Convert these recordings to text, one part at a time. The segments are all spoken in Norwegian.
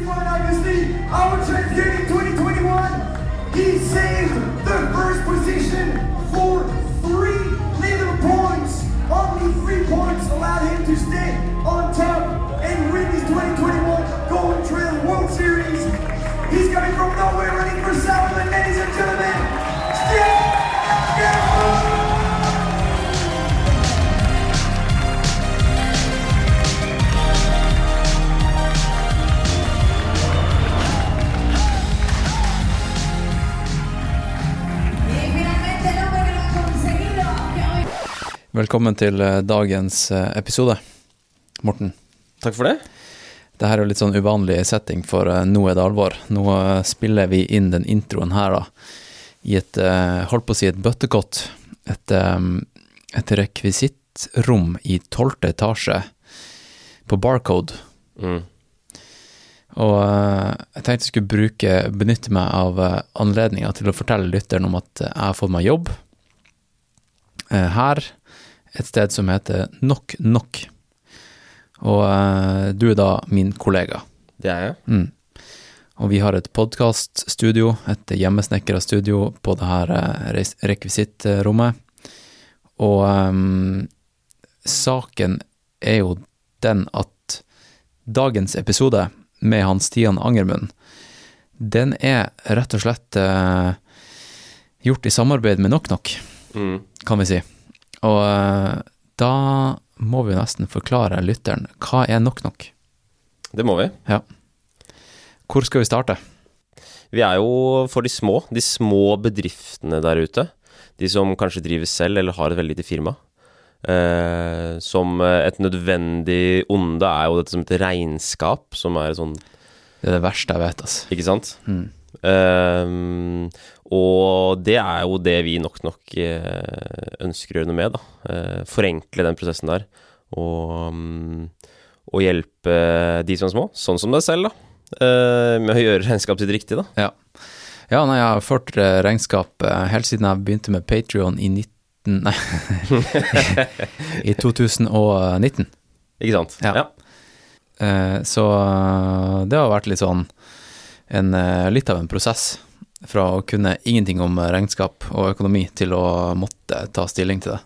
anyone I can see, I will change. Velkommen til eh, dagens eh, episode, Morten. Takk for det. Det her er jo litt sånn uvanlig setting, for eh, nå er det alvor. Nå spiller vi inn den introen her, da, i et Holdt på å si et bøttekott. Et, et rekvisittrom i tolvte etasje på Barcode. Mm. Og jeg tenkte jeg skulle bruke, benytte meg av anledninga til å fortelle lytteren om at jeg har fått meg jobb her, et sted som heter Nok Nok. Og eh, du er da min kollega. Det er jeg. Mm. Og vi har et podkaststudio, et hjemmesnekra studio, på det her eh, rekvisittrommet. Og ehm, saken er jo den at dagens episode med Hans Stian Angermund, den er rett og slett eh, gjort i samarbeid med Nok Nok, Mm. kan vi si. Og eh, da må vi nesten forklare lytteren hva er Nok Nok? Det må vi. Ja. Hvor skal vi starte? Vi er jo for de små, de små bedriftene der ute. De som kanskje driver selv eller har et veldig lite firma. Eh, som et nødvendig onde er jo dette som heter regnskap, som er sånn Det er det verste jeg vet, altså. Ikke sant? Mm. Eh, og det er jo det vi nok nok eh, ønsker å gjøre noe med, da. Eh, forenkle den prosessen der. Og, mm, og hjelpe de som er små, sånn som deg selv, da. eh, med å gjøre regnskapet sitt riktig, da. Ja. ja, nei, jeg har ført regnskap helt siden jeg begynte med Patrion i 19... Nei, i 2019. Ikke sant? Ja. ja. så det har vært litt sånn en, eh, litt av en prosess fra å kunne ingenting om regnskap og økonomi til å måtte ta stilling til det.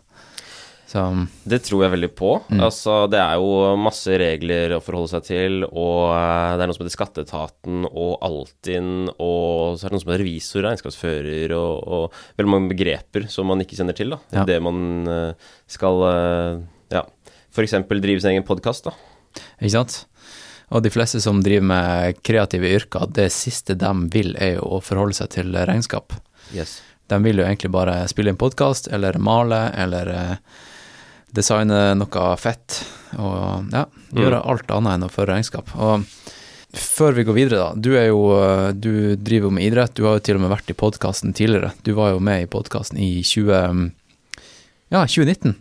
Så Det tror jeg veldig på. Mm. Altså, det er jo masse regler å forholde seg til, og eh, det er noe som heter Skatteetaten og Altinn, og så er det noe som heter revisor, regnskapsfører, og, og veldig mange begreper som man ikke kjenner til, da. Ja. Det man eh, skal, ja, eksempel drive sin egen podkast. Ikke sant? Og de fleste som driver med kreative yrker, det siste de vil, er jo å forholde seg til regnskap. Yes. De vil jo egentlig bare spille inn podkast, eller male, eller eh, designe noe fett, og ja, gjøre alt annet enn å føre regnskap. Og før vi går videre, da. Du jo eh, Du driver jo med idrett. Du har jo til og med vært i podkasten tidligere. Du var jo med i podkasten i 20... Ja, 2019.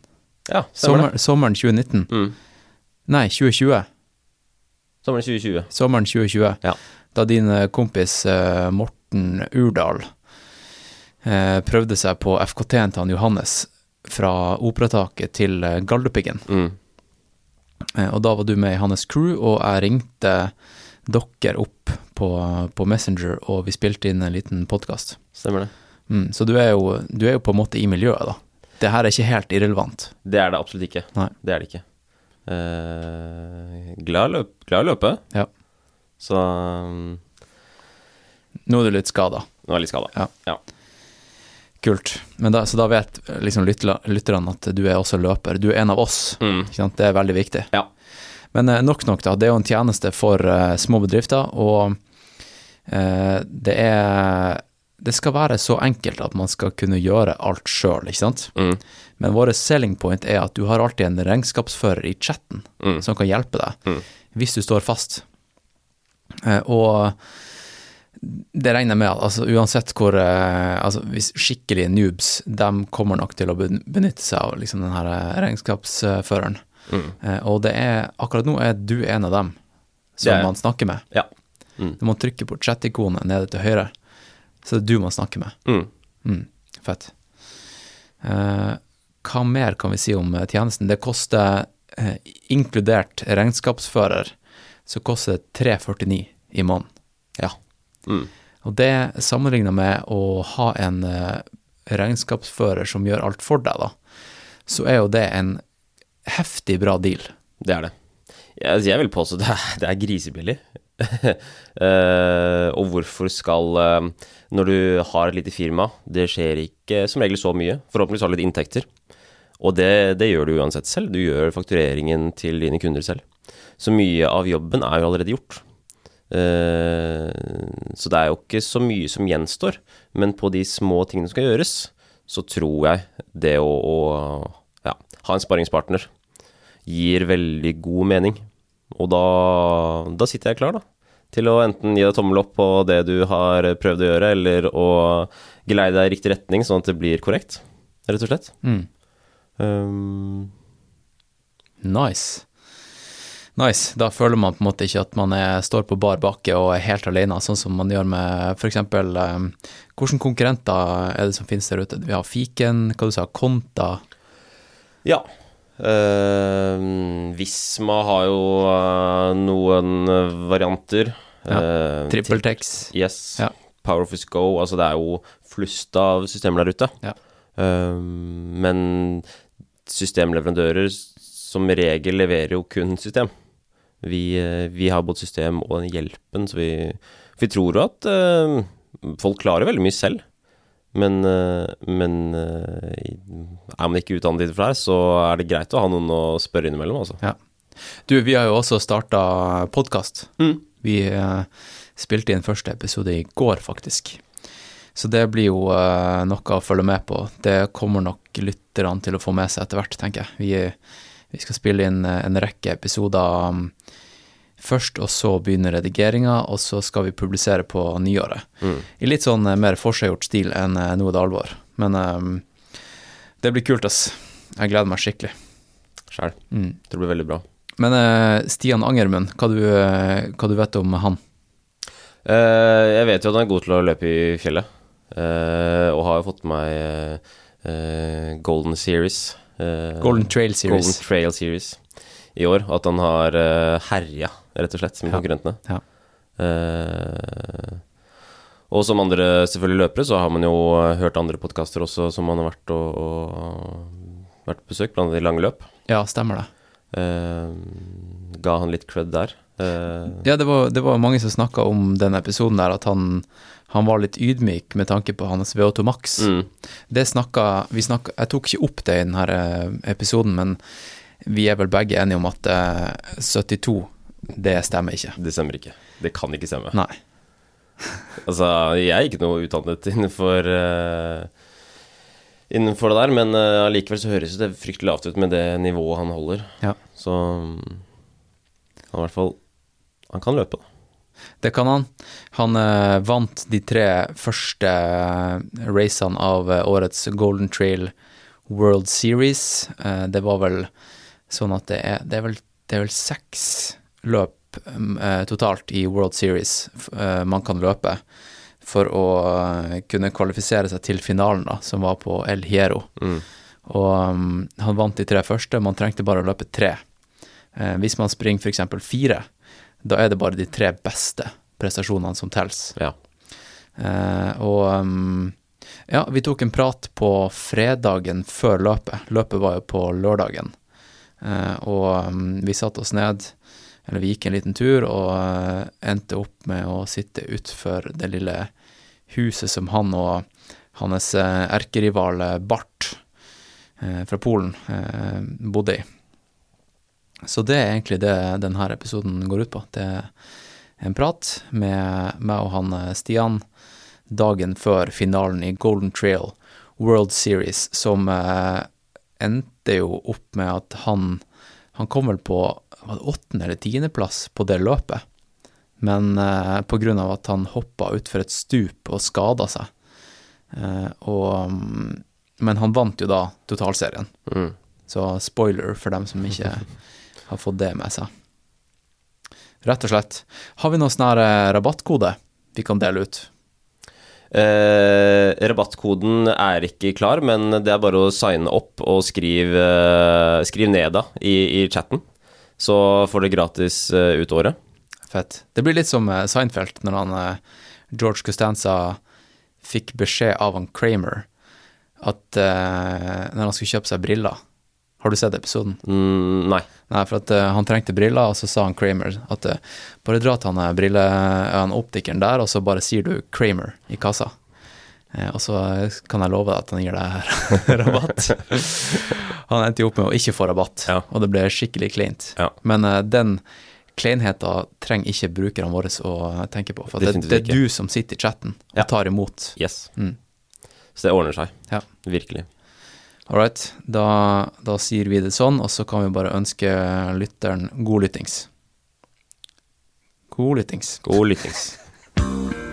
Ja, Sommer, sommeren 2019. Mm. Nei, 2020. Sommeren 2020. Sommeren 2020. Ja. Da din eh, kompis eh, Morten Urdal eh, prøvde seg på FKT-en til han Johannes fra Operataket til Galdhøpiggen. Mm. Og da var du med i hans crew, og jeg ringte dere opp på, på Messenger, og vi spilte inn en liten podkast. Stemmer det. Mm, så du er, jo, du er jo på en måte i miljøet, da. Det her er ikke helt irrelevant. Det er det absolutt ikke. Nei. Det er det ikke. Eh, glad, i løp, glad i å løpe, Ja. så um, Nå er du litt skada. nå er jeg litt skada. Ja. Ja. Kult. Men da, så da vet liksom lytterne at du er også løper. Du er en av oss. Mm. Det er veldig viktig. Ja. Men eh, nok nok, da. Det er jo en tjeneste for uh, små bedrifter, og uh, det er Det skal være så enkelt at man skal kunne gjøre alt sjøl, ikke sant? Mm. Men våre selling point er at du har alltid en regnskapsfører i chatten Mm. som kan hjelpe deg, Mm. hvis du står fast. Eh, og det regner jeg med altså, uansett hvor eh, altså, hvis Skikkelige noobs de kommer nok til å benytte seg av liksom, den her eh, regnskapsføreren. Mm. Og det er, akkurat nå er du en av dem som er man snakker med. Ja. Mm. Du må trykke på chat-ikonet nede til høyre, så det er du man snakker med. Mm. Mm, fett. Eh, hva mer kan vi si om eh, tjenesten? Det koster, eh, inkludert regnskapsfører, så koster det 349 i måneden. Ja. Mm. Og det sammenligna med å ha en eh, regnskapsfører som gjør alt for deg, da, så er jo det en heftig bra deal. Det er det. Jeg, jeg vil påstå det er, det er grisebillig. Eh, og hvorfor skal uh, Når du har et lite firma, det skjer ikke som regel så mye. Forhåpentligvis har du litt inntekter. Og det, det gjør du uansett selv. Du gjør faktureringen til dine kunder selv. Så mye av jobben er jo allerede gjort. Uh, så det er jo ikke så mye som gjenstår. Men på de små tingene som skal gjøres, så tror jeg det å, å ja, ha en sparringspartner gir veldig god mening. Og da, da sitter jeg klar, da. Til å enten gi deg tommel opp på det du har prøvd å gjøre, eller å geleide deg i riktig retning, sånn at det blir korrekt, rett og slett. Mm. Um, Nice. Nice. Da føler man på en måte ikke at man er, står på bar bakke og er helt alene, sånn som man gjør med f.eks. Um, hvilke konkurrenter er det som finnes der ute? Vi har Fiken, hva du sa, Konta. ja. Uh, Visma har jo uh, noen varianter. Ja, Uh, TrippelTex. Yes. Ja. Power of Go. Altså, det er jo flust av systemer der ute. Ja. Uh, men systemleverandører som regel leverer jo kun system. Vi, eh, vi har både system og den hjelpen, så vi, vi tror jo at eh, folk klarer veldig mye selv. Men, eh, men eh, er man ikke utdannet innenfor det her, så er det greit å ha noen å spørre innimellom, altså. Ja. Du, vi har jo også starta podkast. Mm. Vi eh, spilte inn første episode i går, faktisk. Så det blir jo noe å følge med på. Det kommer nok lytterne til å få med seg etter hvert, tenker jeg. Vi, vi skal spille inn en rekke episoder um, først, og så begynner redigeringa, og så skal vi publisere på nyåret. Mm. I litt sånn eh, mer forseggjort stil enn eh, Nå er det alvor. Men um, det blir kult, ass. Jeg gleder meg skikkelig. Sjæl. Mm. Det blir veldig bra. Men uh, Stian Angermund, hva du, hva du vet om han? Uh, jeg vet jo at han er god til å løpe i fjellet, og har jo fått meg Golden Series. Golden Trail Series. Golden Trail Series i år. At han har herja, rett og slett, med Ja. konkurrentene. Ja. Uh, og som andre selvfølgelig løpere, så har man jo eh, hørt andre podkaster også som man har vært og, og vært på besøk, blant annet i lange løp. Ja, stemmer det. Uh, ga han litt cred der. Uh, Ja, det var, det var mange som snakka om den episoden der, at han, han var litt ydmyk med tanke på hans VO2 Max. mm, Det snakka Vi snakka Jeg tok ikke opp det i denne episoden, men vi er vel begge enige om at eh, 72, det stemmer ikke. det stemmer ikke. Det kan ikke stemme. Nei. Altså, jeg er ikke noe utdannet innenfor uh, Innenfor det der, men allikevel uh, så høres det fryktelig lavt ut med det nivået han holder. Ja. Så um, han i hvert fall Han kan løpe, da. Det kan han. Han uh, vant de tre første eh, racene av eh, årets Golden Trail World Series. Eh, det var vel sånn at det er, det er, vel, det er vel seks løp eh, totalt i World Series eh, man kan løpe for å eh, kunne kvalifisere seg til finalen, da, som var på El Hierro. Mm. Og um, han vant de tre første, man trengte bare å løpe tre. Eh, hvis man springer f.eks. fire, da er det bare de tre beste prestasjonene som telles. Ja. Og um, ja, vi tok en prat på fredagen før løpet. Løpet var jo på lørdagen. Og um, vi satte oss ned, eller vi gikk en liten tur, og eh, endte opp med å sitte utfor det lille huset som han og hans eh, erkerival eh, Bart fra Polen bodde i. Så det er egentlig det denne episoden går ut på. Det er en prat med meg og han Stian dagen før finalen i Golden Trail World Series, som endte jo opp med at han Han kom vel på var det åttende- eller tiendeplass på det løpet, men eh, av at han hoppa utfor et stup og skada seg. Eh, og, mm, men han vant jo da totalserien, Mm. så spoiler for dem som ikke har fått det med seg. Rett og slett. Har vi noen sånn eh, rabattkode vi kan dele ut? Eh, rabattkoden er ikke klar, men det er bare å signe opp og skrive eh, skriv ned da i, i chatten. Så får dere gratis eh, ut året. Fett. Det blir litt som eh, Seinfeld, når han eh, George Costanza fikk beskjed av han Kramer at uh, når han skulle kjøpe seg briller Har du sett episoden? Mm, nei. Nei, for at uh, han trengte briller, og så sa han Kramer at uh, bare dra til han brille, han optikeren der, og så bare sier du Kramer i kassa. Eh, og så kan jeg love deg at han gir deg rabatt. han endte jo opp med å ikke få rabatt, Ja. og det ble skikkelig kleint. Ja. Men uh, den kleinheten trenger ikke brukerne våre å tenke på, for det, det er du som sitter i chatten og Ja. tar imot. Yes. Mm. Så det ordner seg. Ja. Virkelig. All right, da, da sier vi det sånn, og så kan vi bare ønske lytteren god lyttings. God lyttings. God lyttings.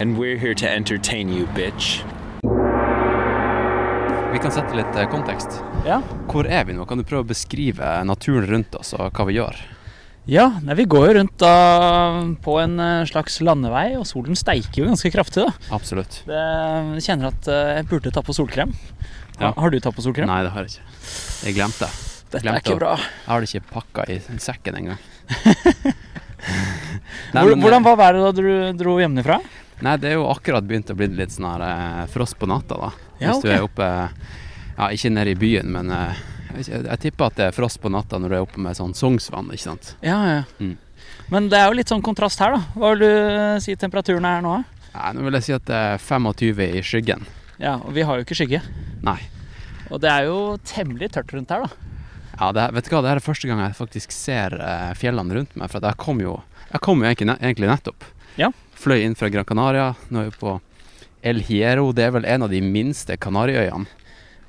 And we're here to entertain you, bitch. Vi kan sette litt eh, kontekst. Ja. Hvor er vi nå? Kan du prøve å beskrive naturen rundt oss og hva vi gjør? Ja, nei, vi går jo rundt da på en eh, slags landevei, og solen steiker jo ganske kraftig. da. Absolutt. Det, jeg kjenner at eh, jeg burde ta på solkrem. Ja. Har du tatt på solkrem? Nei, det har jeg ikke. Jeg glemte. det. Dette glemte er ikke å- bra. Jeg har det ikke pakka i sekken engang. Hvor, hvordan var været da du dro hjemmefra? Nei, det er jo akkurat begynt å bli litt sånn her eh, frost på natta, da. Ja, Hvis du er oppe Ja, ikke nede i byen, men eh, jeg, jeg tipper at det er frost på natta når du er oppe med sånn Sognsvann, ikke sant. Ja, ja. Mm. Men det er jo litt sånn kontrast her, da. Hva vil du eh, si temperaturen er nå? Nei, nå vil jeg si at det er 25 i skyggen. Ja, og vi har jo ikke skygge. Nei. Og det er jo temmelig tørt rundt her, da. Ja, det, vet du hva, det her er første gang jeg faktisk ser eh, fjellene rundt meg, for jeg kom jo Jeg kom jo egentlig, egentlig nettopp. Ja. Fløy inn fra Gran Canaria. Nå er vi på El Hierro. Det er vel en av de minste Kanariøyene.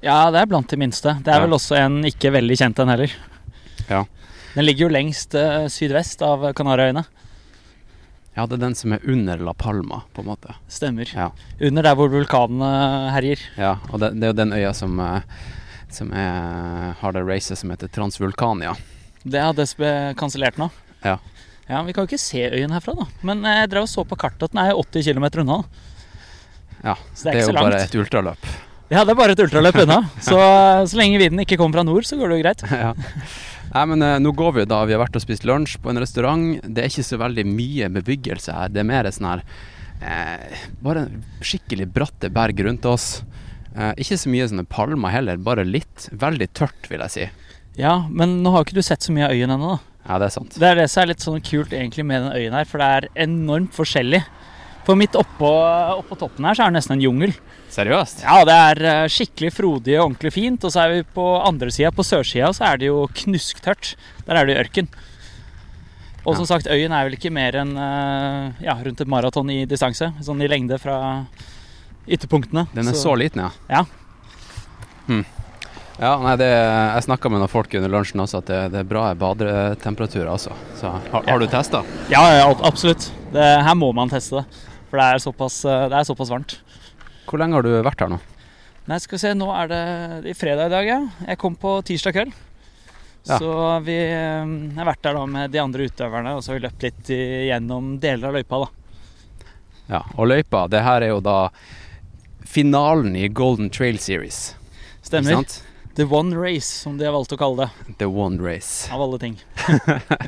Ja, det er blant de minste. Det er Ja. vel også en ikke veldig kjent en heller. Ja. Den ligger jo lengst uh, sydvest av Kanariøyene. Ja, det er den som er under La Palma, på en måte. Stemmer. Ja. Under der hvor vulkanene herjer. Ja, og det, det er jo den øya som, eh, som er, har det racet som heter Transvulkania. Det har DSB kansellert nå. Ja. Ja, Vi kan jo ikke se øyen herfra, da. Men eh, jeg drev og så på kartet at den er 80 km unna. Ja, Så det er det er jo bare et ultraløp. Ja, det er bare et ultraløp unna. Så, så lenge vinden ikke kommer fra nord, så går det jo greit. ja. Nei, men eh, nå går vi da. Vi har vært og spist lunsj på en restaurant. Det er ikke så veldig mye bebyggelse her. Det er mer sånn her eh, Bare skikkelig bratte berg rundt oss. Eh, ikke så mye sånne palmer heller, bare litt. Veldig tørt, vil jeg si. Ja, men nå har ikke du sett så mye av øyen ennå, da. Ja, det er sant. Det er det som er litt sånn kult egentlig med den øyen her, for det er enormt forskjellig. For midt oppå, oppå toppen her så er det nesten en jungel. Seriøst? Ja, det er eh, skikkelig frodig og ordentlig fint. Og så er vi på andre sida, på sørsida, så er det jo knusktørt. Der er det jo ørken. Og som sagt, øyen er vel ikke mer enn eh, ja, rundt et maraton i distanse. Sånn i lengde fra ytterpunktene. Den er så, liten, ja. Ja. Hm. Ja, nei, det, jeg snakka med noen folk under lunsjen også, at det, det er bra badetemperaturer Altså. Så har, har du testa? Ja, ja, absolutt. Det, her må man teste det. For det er såpass, det er såpass varmt. Hvor lenge har du vært her nå? Nei, skal vi se, nå er det, er fredag i dag, ja. Jeg kom på tirsdag kveld. Ja. Så vi eh, har vært der da med de andre utøverne, og så har vi løpt litt gjennom deler av løypa, da. Ja, og løypa, det her er jo da finalen i Golden Trail Series. Stemmer. The One Race, som de har valgt å kalle det. The One Race. Av alle ting.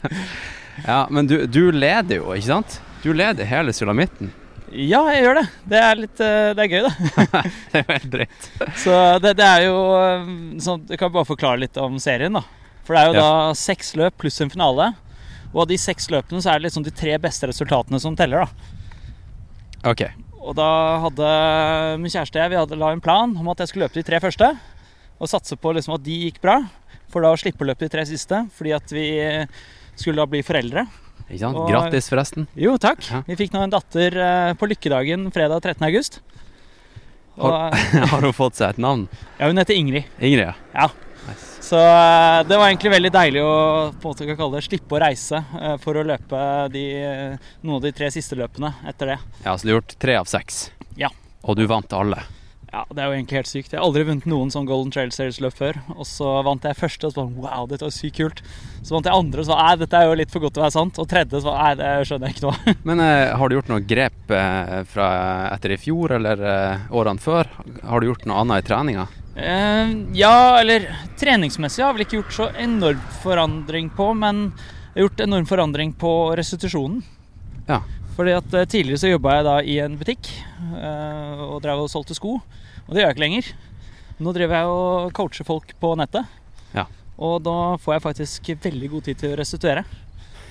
Ja, men du, du leder jo, ikke sant? Du leder hele sulamitten. Ja, jeg gjør det. Det er litt eh, Det er gøy, da. Det er veldig drøyt. Så det, det er jo eh, sånn Jeg kan bare forklare litt om serien, da. For det er jo Ja. da seks løp pluss en finale. Og av de seks løpene så er det liksom de tre beste resultatene som teller, da. Ok. Og da hadde min kjæreste og jeg vi hadde la en plan om at jeg skulle løpe de tre første. Og satse på liksom at de gikk bra, for da å slippe å løpe de tre siste. Fordi at vi skulle da bli foreldre. Ikke sant? Og- Grattis, forresten. Jo, takk. Ja. Vi fikk nå en datter eh, på lykkedagen fredag 13. august. Har hun fått seg et navn? ja, hun heter Ingrid. Ingrid, ja. Ja. Nice. Så eh, det var egentlig veldig deilig å på en måte kan kalle det, slippe å reise eh, for å løpe de, noen av de tre siste løpene etter det. Ja, så du har gjort tre av seks. Ja. Og du vant alle. Ja, Det er jo egentlig helt sykt. Jeg har aldri vunnet noen sånn Golden Trail Series-løp før. Og så vant jeg første, og så bare wow, dette var sykt kult. Så vant jeg andre, og så nei, dette er jo litt for godt til å være sant. Og tredje, så nei, det skjønner jeg ikke noe. Men eh, har du gjort noe grep eh, fra etter i fjor eller eh, årene før? Har du gjort noe annet i treninga? Eh, ja, eller treningsmessig har jeg vel ikke gjort så enorm forandring på, men jeg har gjort enorm forandring på restitusjonen. Ja. Fordi at eh, Tidligere så jobba jeg da i en butikk eh, og drev og solgte sko. Og det gjør jeg ikke lenger. Nå driver jeg og coacher folk på nettet. Ja. Og da får jeg faktisk veldig god tid til å restituere.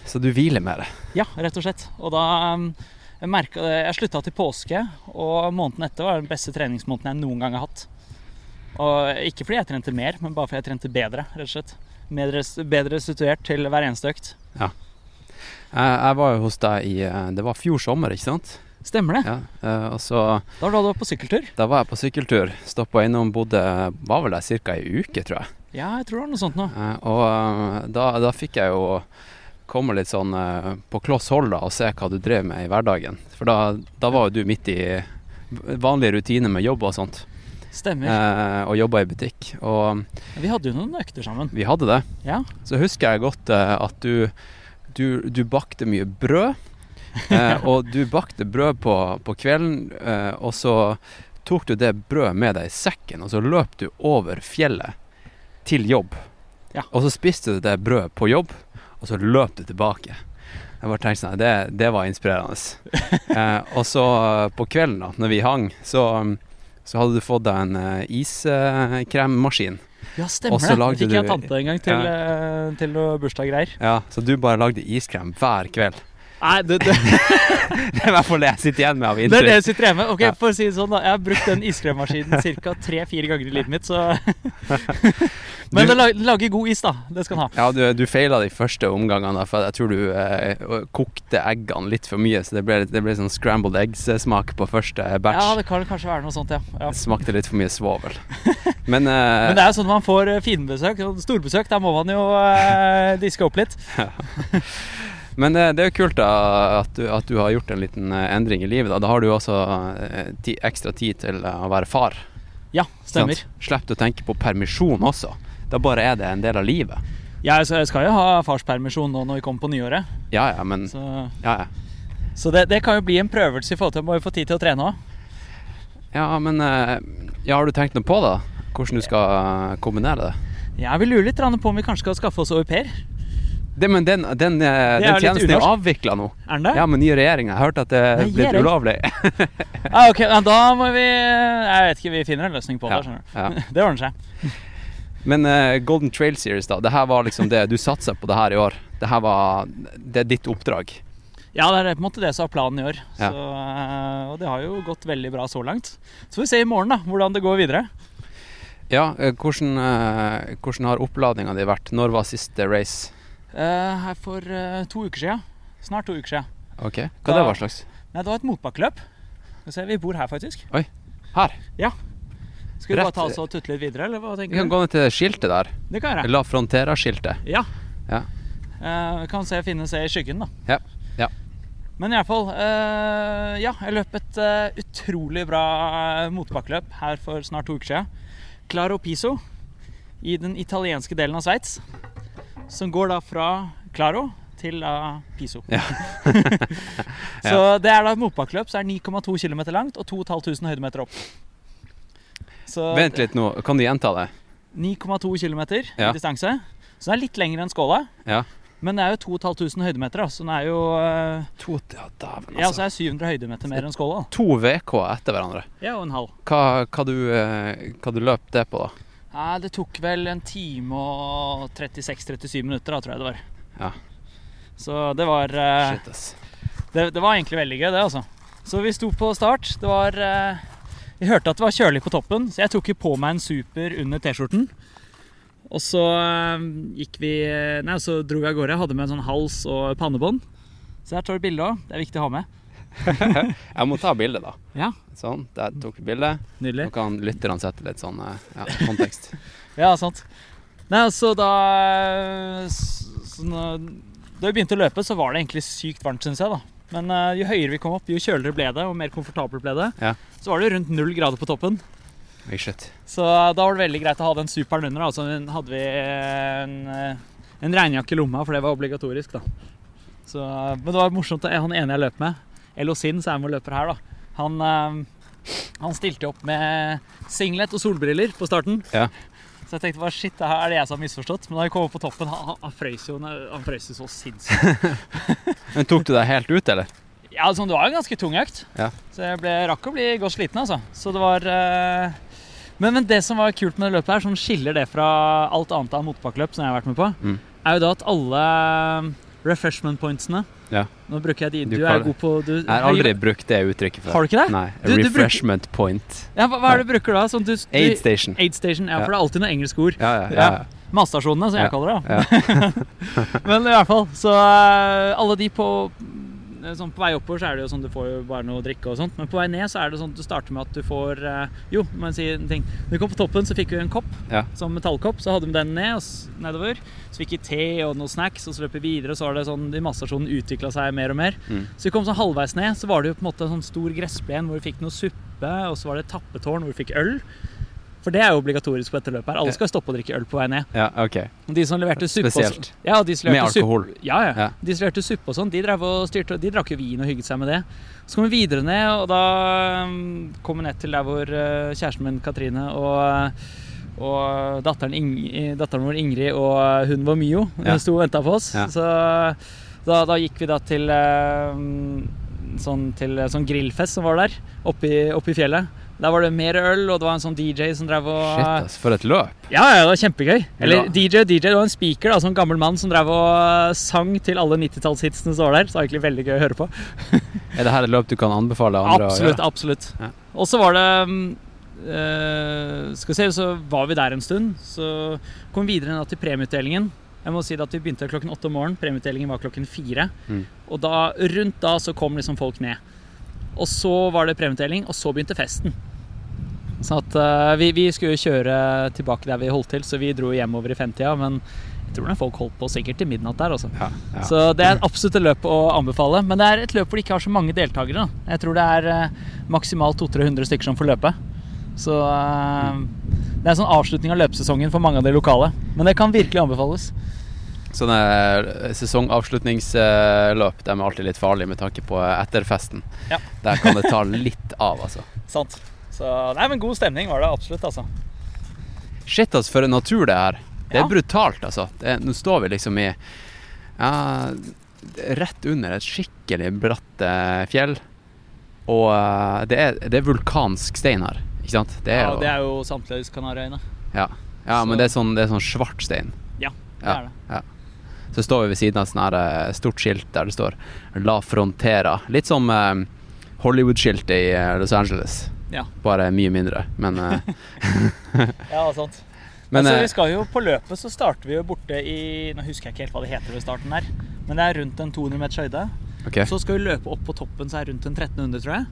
Så du hviler med det? Ja, rett og slett. Og da um, jeg merket det, Jeg slutta til påske, og måneden etter var den beste treningsmåneden jeg noen gang har hatt. Og ikke fordi jeg trente mer, men bare fordi jeg trente bedre, rett og slett. Bedre, bedre restituert til hver eneste økt. Jeg, jeg var jo hos deg i eh, Det var fjor sommer, ikke sant? Stemmer det. Ja. eh, og så Da var du på sykkeltur. Da var jeg på sykkeltur. Stoppa innom, bodde Var vel der ca. ei uke, tror jeg. Ja, jeg tror det var noe sånt nå. Eh, og eh, da, da fikk jeg jo komme litt sånn på kloss hold da, og se hva du drev med i hverdagen. For da, da var jo du midt i vanlige rutiner med jobb og sånt, Stemmer. eh, og jobba i butikk. Og Vi hadde jo noen økter sammen. vi hadde det. Ja. Så husker jeg godt at du, du, du bakte mye brød. Eh, og du bakte brød på, på kvelden, eh, og så tok du det brødet med deg i sekken, og så løp du over fjellet til jobb. Ja. Og så spiste du det brødet på jobb, og så løp du tilbake. Jeg bare tenkte sånn, det, det var inspirerende. eh, og så eh, på kvelden, da når vi hang, så, så hadde du fått deg en uh, iskremmaskin. Ja, stemmer det. Det fikk jeg tante en gang til, ja. til noe bursdaggreier. Ja, så du bare lagde iskrem hver kveld. Nei, det, det, Det er i hvert fall det jeg sitter igjen med av det er det jeg sitter igjen med. Ok, Ja. For å si det sånn, da. Jeg har brukt den iskremmaskinen ca. tre-fire ganger i livet mitt, så Men Du- den lager god is, da. Det skal den ha. Ja, du, du feila de første omgangene, for jeg tror du eh, kokte eggene litt for mye. Så det ble, det ble sånn scrambled eggs-smak på første batch. Ja, det kan kanskje være noe sånt, ja. ja. Det smakte litt for mye svovel. Men, eh, Men det er jo sånn man får eh, finbesøk, og storbesøk, Der må man jo eh, diske opp litt. Men det, det er jo kult da at du, at du har gjort en liten eh, endring i livet. Da, da har du også eh, ti, ekstra tid til eh, å være far. Ja, stemmer. sant? Slipper å tenke på permisjon også. Da bare er det en del av livet. Ja, jeg skal jo ha farspermisjon nå når vi kommer på nyåret. Ja ja, men Så, Ja, ja. så det, det kan jo bli en prøvelse i forhold til å jo få tid til å trene òg. Ja, men ja, har du tenkt noe på det? Hvordan du skal kombinere det? Jeg vil lure litt på om vi kanskje skal skaffe oss au pair. Det men den, den, den er tjenesten er avvikla nå. Er den det? Ja, med nye regjering, Jeg hørte at det er blitt ulovlig. Ah, ok, ja, Da må vi Jeg vet ikke, vi finner en løsning på det. Ja, skjønner du. ja. Det ordner seg. Men uh, Golden Trail Series, da. Det her var liksom det Du satsa på det her i år. Det her var Det er ditt oppdrag. Ja, det er på en måte det som er planen i år. Så, eh, og det har jo gått veldig bra så langt. Så får vi se i morgen da, hvordan det går videre. Ja, eh, hvordan, eh, hvordan har oppladninga di vært? Når var siste race? Eh, her for eh, to uker siden. Snart to uker siden. Ok, Hva det var slags? Nei, det var et motbakkeløp. Vi bor her, faktisk. Her. Skal vi bare ta oss og tutte litt videre, eller hva Vi kan du? gå ned til skiltet der. Det kan jeg. La Frontera-skiltet. Ja. Ja. Uh, kan se, seg i skyggen, da. Ja, ja. Men iallfall uh, Ja, jeg løp et uh, utrolig bra motbakkeløp her for snart to uker siden. Claro Piso i den italienske delen av Sveits. Som går da fra Claro til uh, Piso. Ja. Så det er da et motbakkeløp som er 9,2 km langt og 2500 høydemeter opp. Så Vent litt nå, kan du gjenta det? 9,2 km Ja. i distanse. Så det er litt lengre enn Skåla. Ja. Men det er jo 2500 høydemeter, så den er jo uh, To, ja, altså. Ja, så er 700 høydemeter mer enn Skåla. To VK etter hverandre. Ja, og en halv. Hva, hva, du, eh, hva du løp det på, da? Ja, det tok vel en time og 36-37 minutter, da, tror jeg det var. Ja. Så det var eh, Shit, ass. det, det var egentlig veldig gøy, det, altså. Så vi sto på start. Det var eh, Vi hørte at det var kjølig på toppen, så jeg tok jo på meg en super under T-skjorten. Og så eh, gikk vi Nei, så dro vi av gårde. Jeg hadde med en sånn hals og pannebånd. Så her tar du bilde òg. Det er viktig å ha med. Jeg må ta bilde, da. Ja, Sånn, der tok vi bilde. nydelig. Nå kan lytterne sette litt sånn eh, ja, kontekst. Ja, sant. Nei, altså da så Da vi begynte å løpe, så var det egentlig sykt varmt, syns jeg. da. Men eh, jo høyere vi kom opp, jo kjøligere ble det, og mer komfortabelt ble det. Ja. Så var det rundt null grader på toppen. Så eh, da var det veldig greit å ha den superen under. Altså hadde vi en, eh, en regnjakke i lomma, for det var obligatorisk. da. Så, eh, men det var morsomt. eh, Han ene jeg løp med, Elo Sin, som er med og løper her, da. Han, eh, han stilte opp med singlet og solbriller på starten. Ja. Så jeg tenkte bare, shit, det her er det jeg som har misforstått. Men da jeg kom opp på toppen, han, han- jo han frøs jo så sinnssykt. Men tok du deg helt ut, eller? Ja, altså, det var en ganske tung økt. Ja. Så jeg ble, rakk å bli godt sliten, altså. Så det var uh... men, men det som var kult med det løpet her, som skiller det fra alt annet av motbakkeløp som jeg har vært med på, Mm. er jo da at alle refreshment pointsene Ja. Nå bruker jeg de Du Du, er god på du, Jeg har aldri brukt det uttrykket før. Har du ikke det? Nei. Du- du bruker- Refreshment point. Ja, hva, hva er det du bruker da? Sånn, du, Aid station. Aid station. Ja, for det er alltid noe engelsk ord. Ja, ja, ja. Ja. Matstasjonene, som jeg kaller det. Men i hvert fall, så eh, alle de på sånn På vei oppover så er det jo sånn du får jo bare noe å drikke og sånt. Men på vei ned så er det sånn at du starter med at du får eh, Jo, må jeg si en ting. Når vi kom på toppen, så fikk vi en kopp. Ja. Som metallkopp. Så hadde vi den ned, og nedover. Så fikk vi te og noen snacks, og så løp vi videre. Og så var det sånn de massasjonen utvikla seg mer og mer. Mm. Så vi kom sånn halvveis ned, så var det jo på en måte en sånn stor gressplen hvor vi fikk noe suppe, og så var det et tappetårn hvor vi fikk øl. For det er jo obligatorisk på dette løpet her. Alle skal stoppe å drikke øl på vei ned. ja, ok. De som leverte suppe Spesielt. Og, Ja, de som Med alkohol. suppe- Ja, ja, Ja. De som leverte suppe og sånn, de, drev og styrte, de drakk jo vin og hygget seg med det. Så kom vi videre ned, og da um, kom vi ned til der hvor uh, kjæresten min Katrine og, og datteren, Ing datteren vår Ingrid og hun var Mio Ja. sto og venta på oss. Ja. Så da, da gikk vi da til um, sånn, til sånn grillfest som var der, oppe i, oppe i fjellet. Der var det mer øl, og det var en sånn DJ som drev og Shit, ass. For et løp. ja, ja, det var kjempegøy. Eller Ja. DJ, DJ, det var en speaker, da, sånn gammel mann som drev og uh, sang til alle 90-tallshitsene som var der. Så det var egentlig veldig gøy å høre på. Er det her et løp du kan anbefale andre Absolutt, å gjøre? absolutt. Ja. Og så var det eh, Skal vi se, så var vi der en stund. Så kom vi videre til premieutdelingen. Jeg må si det at Vi begynte klokken åtte om morgenen. Premieutdelingen var klokken fire. Mm. Og da, rundt da så kom liksom folk ned. Og så var det premieutdeling, og så begynte festen. Sånn at uh, vi, vi skulle kjøre tilbake der vi holdt til, så vi dro hjemover i femtida. Men jeg tror folk holdt på sikkert til midnatt der, Også. Ja, ja. Så det er absolutt et løp å anbefale. Men det er et løp hvor de ikke har så mange deltakere. Da. Jeg tror det er uh, maksimalt 200-300 stykker som får løpe. Så uh, det er en sånn avslutning av løpesesongen for mange av de lokale. Men det kan virkelig anbefales. Sånne sesongavslutningsløp de er alltid litt farlige med tanke på etterfesten. Ja. Der kan det ta litt av, altså. Sant. Så nei, men god stemning var det absolutt, altså. Shit, altså, for en natur det er. Det er Ja. brutalt, altså. Det, nå står vi liksom i ja, rett under et skikkelig bratt eh, fjell. Og eh, det, er, det er vulkansk stein her, ikke sant? Det er Ja, jo, det er jo samtlige Kanariøyene. ja. ja, men det er sånn, det er sånn svart stein. Ja, det er det. ja. Så står vi ved siden av et eh, stort skilt der det står 'La Frontera'. Litt som eh, Hollywood-skiltet i eh, Los Angeles. Ja. Bare mye mindre. Men, eh, Ja, sant. men altså, eh, vi skal jo På løpet så starter vi jo borte i Nå husker jeg ikke helt hva det heter ved starten her, men det er rundt en 200 meters høyde. Okay. Så skal vi løpe opp på toppen, så er det rundt en 1300, tror jeg.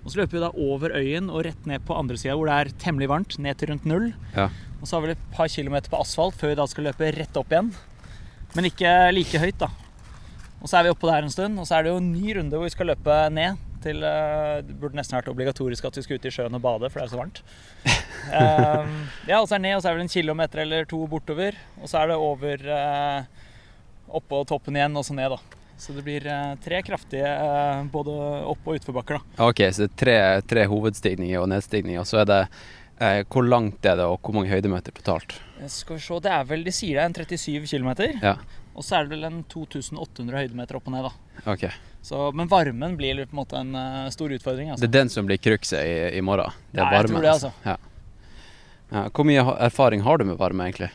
Og så løper vi da over øyen og rett ned på andre sida, hvor det er temmelig varmt, ned til rundt null. Ja. Og så har vi et par kilometer på asfalt før vi da skal løpe rett opp igjen. Men ikke like høyt, da. Og så er vi oppå der en stund, og så er det jo en ny runde hvor vi skal løpe ned til eh, Det burde nesten vært obligatorisk at vi skulle ut i sjøen og bade, for det er så varmt. Um, ja, og så er det ned, og så er det vel en kilometer eller to bortover. Og så er det over uh, oppå toppen igjen, og så ned, da. Så det blir eh, tre kraftige både opp- og utforbakker, da. Ok, så det er tre, tre hovedstigninger og nedstigninger. Så er det Hvor langt er det, og hvor mange høydemeter totalt? Skal vi se, det er vel, De sier det er en 37 km. Ja. Og så er det vel en 2800 høydemeter opp og ned, da. Ok. Så, men varmen blir på en måte en uh, stor utfordring. Det Altså. er den som blir cruxet i, i morgen? Det er Ja, jeg tror det, altså. Ja. Ja. Hvor mye erfaring har du med varme, egentlig?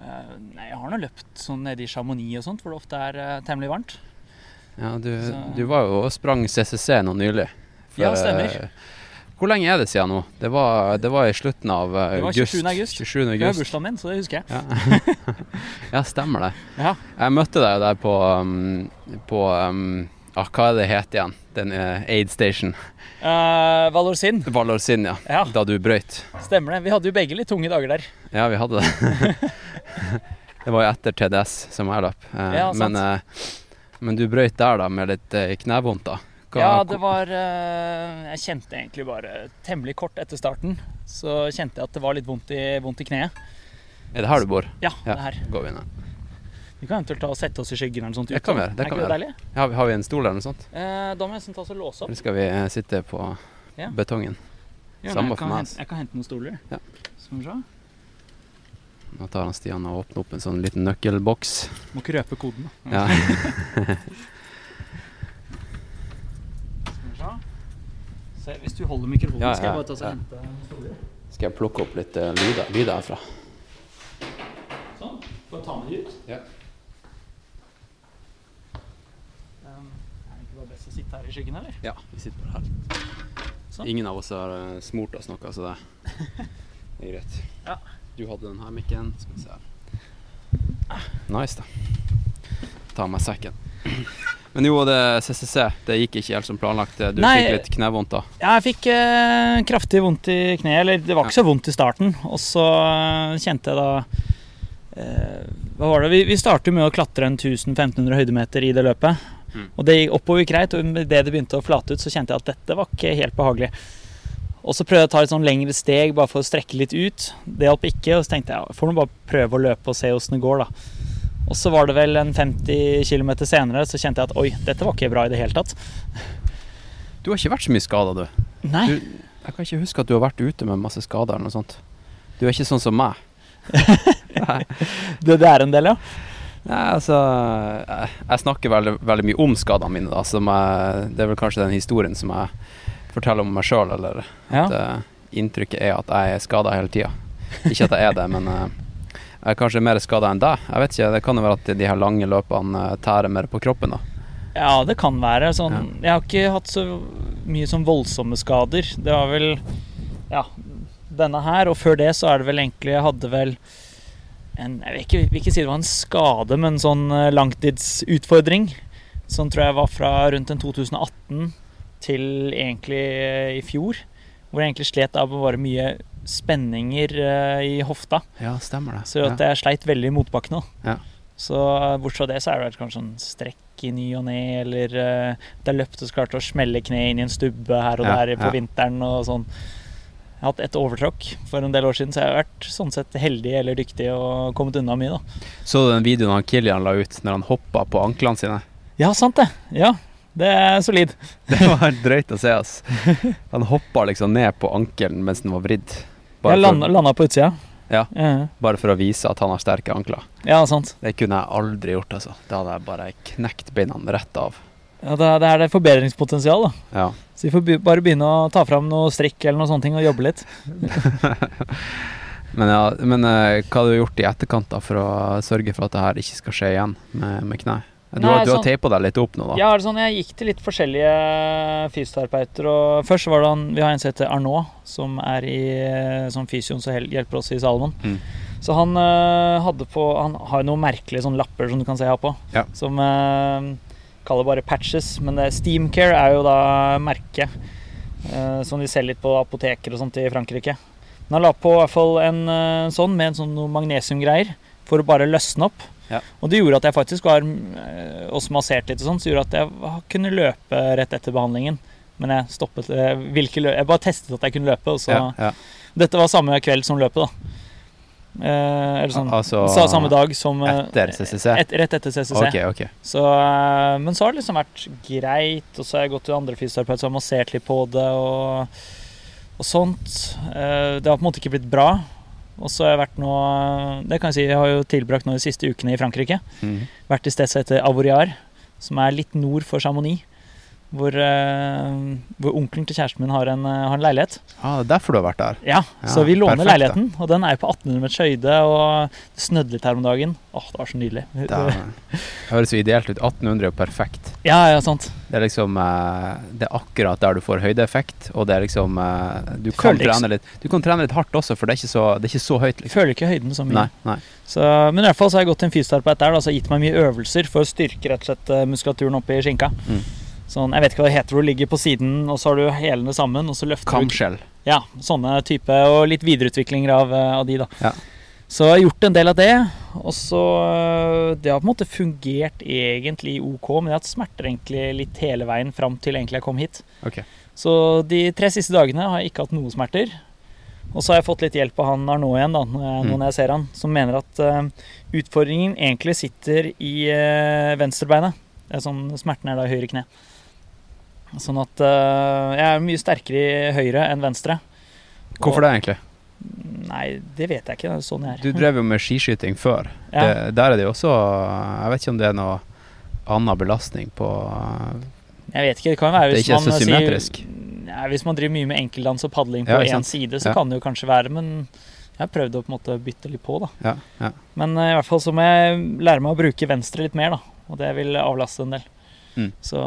Uh, nei, jeg har nå løpt sånn nede i Chamonix og sånt, hvor det ofte er uh, temmelig varmt. Ja, du, du var jo og sprang CCC nå nylig. Ja, stemmer. Eh, Hvor lenge er det siden nå? Det var, det var i slutten av august. Det var august. 27. august. Det var bursdagen min, så det husker jeg. Ja. ja, stemmer det. Ja. Jeg møtte deg der på, um, på um, ah, Hva er det het igjen? Den uh, Aid Station. Uh, Valorsin, Valorsin, ja. Ja. Da du brøyt. stemmer det. Vi hadde jo begge litt tunge dager der. Ja, vi hadde det. det var jo etter TDS som jeg løp. Uh, Ja, sant. men, uh, men du brøyt der da med litt eh, knevondt, da. Hva- Ja, det var eh, Jeg kjente egentlig bare temmelig kort etter starten, så kjente jeg at det var litt vondt i, vondt i kneet. Er det her du bor? Ja, det her. går vi ned. Vi kan eventuelt ta og sette oss i skyggen eller noe sånt. Det kan vi gjøre, det er kan vi gjøre. Har vi, har vi en stol eller noe sånt? Eh, da må jeg nesten ta og låse opp. Eller skal vi eh, sitte på Ja. betongen? Ja, Samme for kan meg, hente-. Jeg kan hente noen stoler. Ja. Skal vi se. Nå tar han Stian og åpner opp en sånn liten nøkkelboks. Må ikke røpe koden. da. Ja. Skal vi se. Se, hvis du holder mikrofonen, Ja, skal jeg bare ta og hente. Skal jeg plukke opp litt uh, lyder, lyder herfra? Sånn. Får jeg ta med de ut? Ja. Um, er det ikke bare best å sitte her i skyggen, eller? Ja, vi sitter bare her. Sånn. Ingen av oss har eh, smurt oss noe, så det, det er greit. Ja. Du hadde den her mikken. Skal vi se her. Nice, da. Ta med sekken. Men jo, det CCC, det gikk ikke helt som planlagt. Du Nei. fikk litt knevondt da. Ja, jeg fikk eh, kraftig vondt i kneet. Eller det var ikke så vondt i starten. Og så eh, kjente jeg da eh, Hva var det? Vi, vi startet med å klatre en 1500 høydemeter i det løpet. Mm. Og det gikk oppover greit. Og med det det begynte å flate ut, så kjente jeg at dette var ikke helt behagelig. Og så prøvde jeg å ta et sånn lengre steg bare for å strekke litt ut. Det hjalp ikke. Og så tenkte jeg jeg får nå bare prøve å løpe og se åssen det går, da. Og så var det vel en 50 km senere så kjente jeg at oi, dette var ikke bra i det hele tatt. Du har ikke vært så mye skada, du. Nei. du. Jeg kan ikke huske at du har vært ute med masse skader eller noe sånt. Du er ikke sånn som meg. Det, det er en del, ja. Nei, altså Jeg, jeg snakker veldig, veldig mye om skadene mine, da. Jeg, det er vel kanskje den historien som jeg forteller om meg sjøl, eller ja. at eh, inntrykket er at jeg er skada hele tida. Ikke at jeg er det, men jeg er kanskje mer skada enn deg. Jeg vet ikke, Det kan jo være at de her lange løpene eh, tærer mer på kroppen, da. Ja, det kan være. Sånn, Jeg har ikke hatt så mye sånn voldsomme skader. Det var vel ja, denne her, og før det så er det vel egentlig Jeg hadde vel en Jeg vil ikke, vil ikke si det var en skade, men sånn eh, langtidsutfordring. Sånn tror jeg var fra rundt en 2018 til egentlig eh, i fjor. Hvor jeg egentlig slet av å være mye spenninger eh, i hofta. Ja, stemmer det. Så at jeg sleit veldig i motbakkene. Ja. Så eh, bortsett fra det, så er det kanskje sånn strekk i ny og ne, eller uh, det er løpt og så klarte å smelle kne inn i en stubbe her og Ja, der på ja. vinteren og sånn. Jeg har hatt et overtråkk for en del år siden, så jeg har vært sånn sett heldig eller dyktig og kommet unna mye, da. Så du den videoen han Kilian la ut når han hoppa på anklene sine? Ja, sant det. Ja, det er solid. Det var drøyt å se, ass. Han hoppa liksom ned på ankelen mens den var vridd. Jeg landa, landa på utsida. Ja. Bare for å vise at han har sterke ankler. ja sant. Det kunne jeg aldri gjort, altså. Da hadde jeg bare knekt beina rett av. Ja, det, er- det forbedringspotensial, da. Ja. Så vi får bare begynne å ta fram noe strikk eller noe sånne ting og jobbe litt. Men, ja, men eh, hva har du gjort i etterkant da for å sørge for at det her ikke skal skje igjen med, med kne? Du, Nei, har, du har sånn- teipa deg litt opp nå, da? Ja, sånn, jeg gikk til litt forskjellige fysioterapeuter. og Først var det han, vi har en som heter Arnaud, som er i som fysioen som hjelper oss i Salomon. Mm. Så han øh, hadde på Han har noen merkelige sånne lapper som du kan se her på. Ja. Som øh, kaller bare patches. Men det, Steamcare er jo da merket øh, som de selger litt på apoteker og sånt i Frankrike. Men han la på i hvert fall en sånn med en sånn noen magnesiumgreier for å bare løsne opp. Ja. Og det gjorde at jeg faktisk var øh, også massert litt og sånn, så gjorde at jeg kunne løpe rett etter behandlingen. Men jeg stoppet jeg, løp, jeg bare testet at jeg kunne løpe. Og så, Ja, ja. Dette var samme kveld som løpet, da. Eh, eller sånn Altså sa, Samme dag som eh, Etter CCC? Et, rett etter CCC. Okay, okay. Så, eh, men så har det liksom vært greit, og så har jeg gått til andre fysioterapeuter som har massert litt på det og, og sånt. Eh, det har på en måte ikke blitt bra. Og så har jeg vært nå Det kan jeg si, jeg har jo tilbrakt nå de siste ukene i Frankrike. Mm. Vært i sted som heter Avoriar, som er litt nord for Chamonix. Hvor, eh, hvor onkelen til kjæresten min har en, eh, har en leilighet. Ah, det er derfor du har vært der? Ja, Ja, så vi låner perfekt, leiligheten, og den er på 1800 meters høyde, og det snødde litt her om dagen. Åh, det var så nydelig. Det høres jo ideelt ut. 1800 er jo perfekt. Ja, ja, sant. Det er liksom eh, Det er akkurat der du får høydeeffekt, og det er liksom Du kan trene litt Du kan trene litt hardt også, for det er ikke så, det er ikke så høyt, liksom. føler ikke høyden så mye. Nei, nei. Så, men i hvert fall så har jeg gått til en fysioterapeut der, og har gitt meg mye øvelser for å styrke rett og slett muskulaturen oppe i skinka. Mm. Sånn, jeg vet ikke hva det heter, hvor du ligger på siden, og så har du hælene sammen, og så løfter du Kamskjell. Ja, sånne type, og litt videreutviklinger av, eh, av de, da. Ja. Så jeg har gjort en del av det, og så øh, Det har på en måte fungert egentlig OK, men jeg har hatt smerter egentlig litt hele veien fram til egentlig jeg kom hit. Ok. Så de tre siste dagene har jeg ikke hatt noe smerter. Og så har jeg fått litt hjelp av han Arnaud igjen, da, når jeg, Mm. når jeg ser han, som mener at uh, utfordringen egentlig sitter i uh, venstrebeinet. Det er sånn, smerten er da i høyre kne. Sånn at uh, jeg er mye sterkere i høyre enn venstre. Hvorfor det, egentlig? Nei, det vet jeg ikke. Det er sånn jeg er. Du drev jo med skiskyting før. Ja. Det, der er det jo også Jeg vet ikke om det er noe annen belastning på Jeg vet ikke, det kan være Det er hvis ikke så symmetrisk. sier- symmetrisk. Ja, hvis man driver mye med enkeltdans og padling på Ja, én side, så Ja. kan det jo kanskje være, men jeg har prøvd å på en måte bytte litt på, da. Ja, ja. Men uh, i hvert fall så må jeg lære meg å bruke venstre litt mer, da. Og det vil avlaste en del. Mm. Så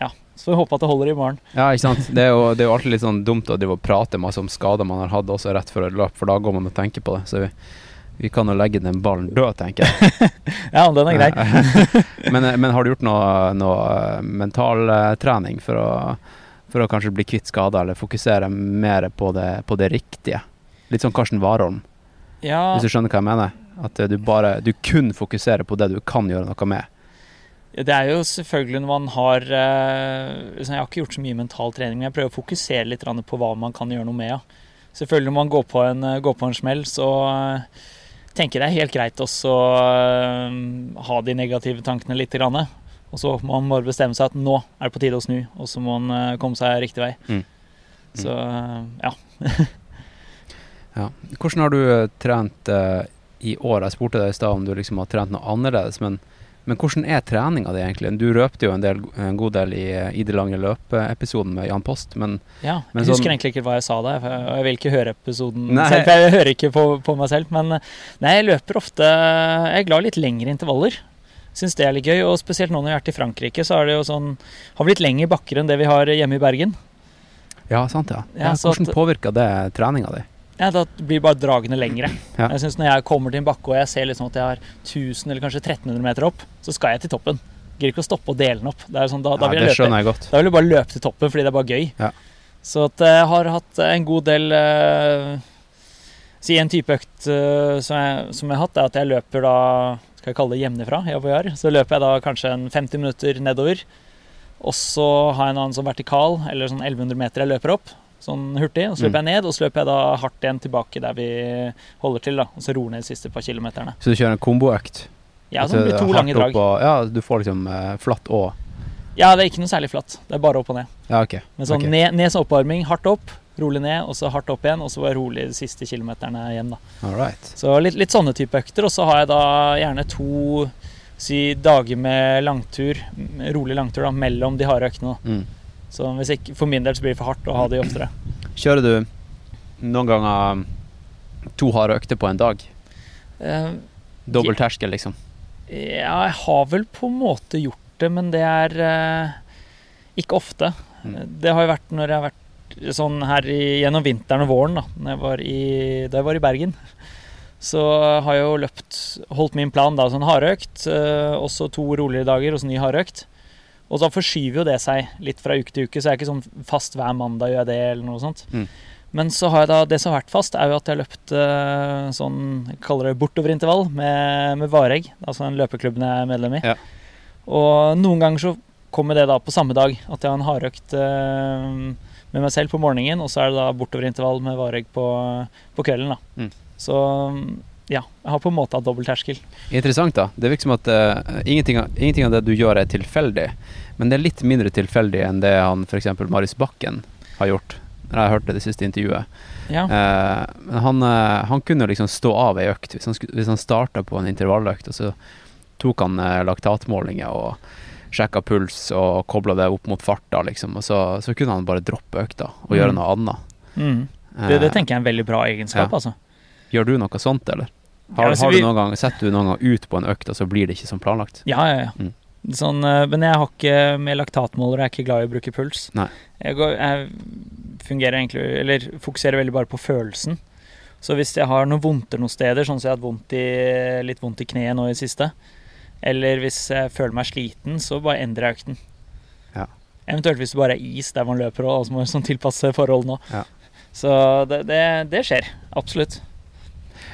ja. Så vi håper at det holder i morgen. Ja, ikke sant. Det er, jo, det er jo alltid litt sånn dumt å drive og prate masse om skader man har hatt også rett før et løp, for da går man og tenker på det. Så vi, vi kan jo legge den ballen død, tenker jeg. Ja, den er grei. men, men har du gjort noe, noe mentaltrening for å, for å kanskje bli kvitt skader, eller fokusere mer på det, på det riktige? Litt sånn Karsten Warholm, Ja, hvis du skjønner hva jeg mener? At eh, du bare Du kun fokuserer på det du kan gjøre noe med. Det er jo selvfølgelig når man har eh, liksom, Jeg har ikke gjort så mye mental trening, men jeg prøver å fokusere litt på hva man kan gjøre noe med. Ja. Selvfølgelig når man går på en, eh, går på en smell, så eh, tenker jeg det er helt greit også å ha de negative tankene litt. Og så må man bare bestemme seg at nå er det på tide å snu, og så må man komme seg riktig vei. Mm. Så eh, ja. Ja. Hvordan har du trent i år? Jeg spurte deg i stad om du liksom har trent noe annerledes, men, men hvordan er treninga di egentlig? Du røpte jo en, del, en god del i, i det lange løpet-episoden med Jan Post, men ja. Men Jeg husker sånn- egentlig ikke hva jeg sa da, og jeg vil ikke høre episoden Nei. selv. For jeg hører ikke på, på meg selv. Men nei, jeg løper ofte Jeg er glad i litt lengre intervaller. Syns det er litt gøy. Og spesielt nå når jeg har vært i Frankrike, så er det jo sånn Har vi litt lengre bakker enn det vi har hjemme i Bergen. ja, sant ja. Ja, ja hvordan at- påvirker det treninga di? Ja, Da blir bare dragene lengre. Ja. Jeg synes Når jeg kommer til en bakke og jeg ser liksom at jeg har 1000 eller kanskje 1300 meter opp, så skal jeg til toppen. Gidder ikke å stoppe og dele den opp. Det er sånn, da, da Ja, vil det jeg løpe jeg. Da vil jeg bare løpe til toppen fordi det er bare gøy. Ja. Så at jeg har hatt en god del uh, Si en type økt uh, som, jeg, som jeg har hatt, er at jeg løper da Skal jeg kalle det hjemmefra, Så løper jeg da kanskje en 50 minutter nedover. Og så har jeg en annen sånn vertikal, eller sånn 1100 meter jeg løper opp. Sånn hurtig. Og så løper jeg ned, og så løper jeg da hardt igjen tilbake der vi holder til. da Og så roer ned de siste par kilometerne. Så du kjører en komboøkt? Ja, sånn blir to lange drag. Og, ja, du får liksom eh, flatt og Ja, det er ikke noe særlig flatt. Det er bare opp og ned. Ja, OK. Men sånn okay. ned, ned som oppvarming, hardt opp, rolig ned, og så hardt opp igjen, og så bare rolig de siste kilometerne hjem, da. Alright. Så litt, litt sånne type økter, og så har jeg da gjerne to si, dager med langtur, rolig langtur, da, mellom de harde øktene. Mm. Så ikke, for min del så blir det for hardt å ha de oftere. Kjører du noen ganger to harde økter på en dag? Uh, Dobbel terskel, liksom? ja, jeg har vel på en måte gjort det, men det er uh, ikke ofte. Mm. Det har jo vært når jeg har vært sånn her i, gjennom vinteren og våren, da jeg var i, da jeg var i Bergen. Så har jeg jo løpt, holdt min plan da, sånn hardøkt, eh, og så to roligere dager, og så ny hardøkt. Og da forskyver jo det seg litt fra uke til uke, så jeg er ikke sånn fast hver mandag gjør jeg det, eller noe sånt. Mm. Men så har jeg da, det som har vært fast, er jo at jeg har løpt eh, sånn, jeg kaller det bortoverintervall med, med Varegg, altså den løpeklubben jeg er medlem i. Ja. Og noen ganger så kommer det da på samme dag, at jeg har en hardøkt eh, med meg selv på morgenen, og så er det da bortoverintervall med Varegg på, på kvelden. da. Mm. Så ja, jeg har på en måte hatt dobbel terskel. Interessant, da. Det virker som at uh, ingenting, av- ingenting av det du gjør, er tilfeldig. Men det er litt mindre tilfeldig enn det han f.eks. Marius Bakken har gjort. Når jeg hørte det siste intervjuet. Ja. Uh, men han, uh, han kunne liksom stå av ei økt. Hvis han, hvis han starta på en intervalløkt, og så tok han laktatmålinger og sjekka puls og kobla det opp mot farta, liksom. Og så, så kunne han bare droppe økta og gjøre Mm. noe annet. Mm. Det, det tenker jeg er en veldig bra egenskap, Ja. altså. Gjør du noe sånt, eller? Har, Ja, altså, har du noen gang, Setter du noen gang ut på en økt, og så blir det ikke som planlagt? Ja, ja, ja. Mm. Sånn, eh, men jeg har ikke med laktatmåler, jeg er ikke glad i å bruke puls. Jeg, går, jeg fungerer egentlig, eller fokuserer veldig bare på følelsen. Så hvis jeg har noe vondter noen steder, sånn som jeg har hatt vondt i, litt vondt i kneet nå i det siste, eller hvis jeg føler meg sliten, så bare endrer jeg økten. Ja. Eventuelt hvis det bare er is der man løper, og så må man sånn tilpasse forholdene òg. Ja. Så det, det, det skjer. Absolutt.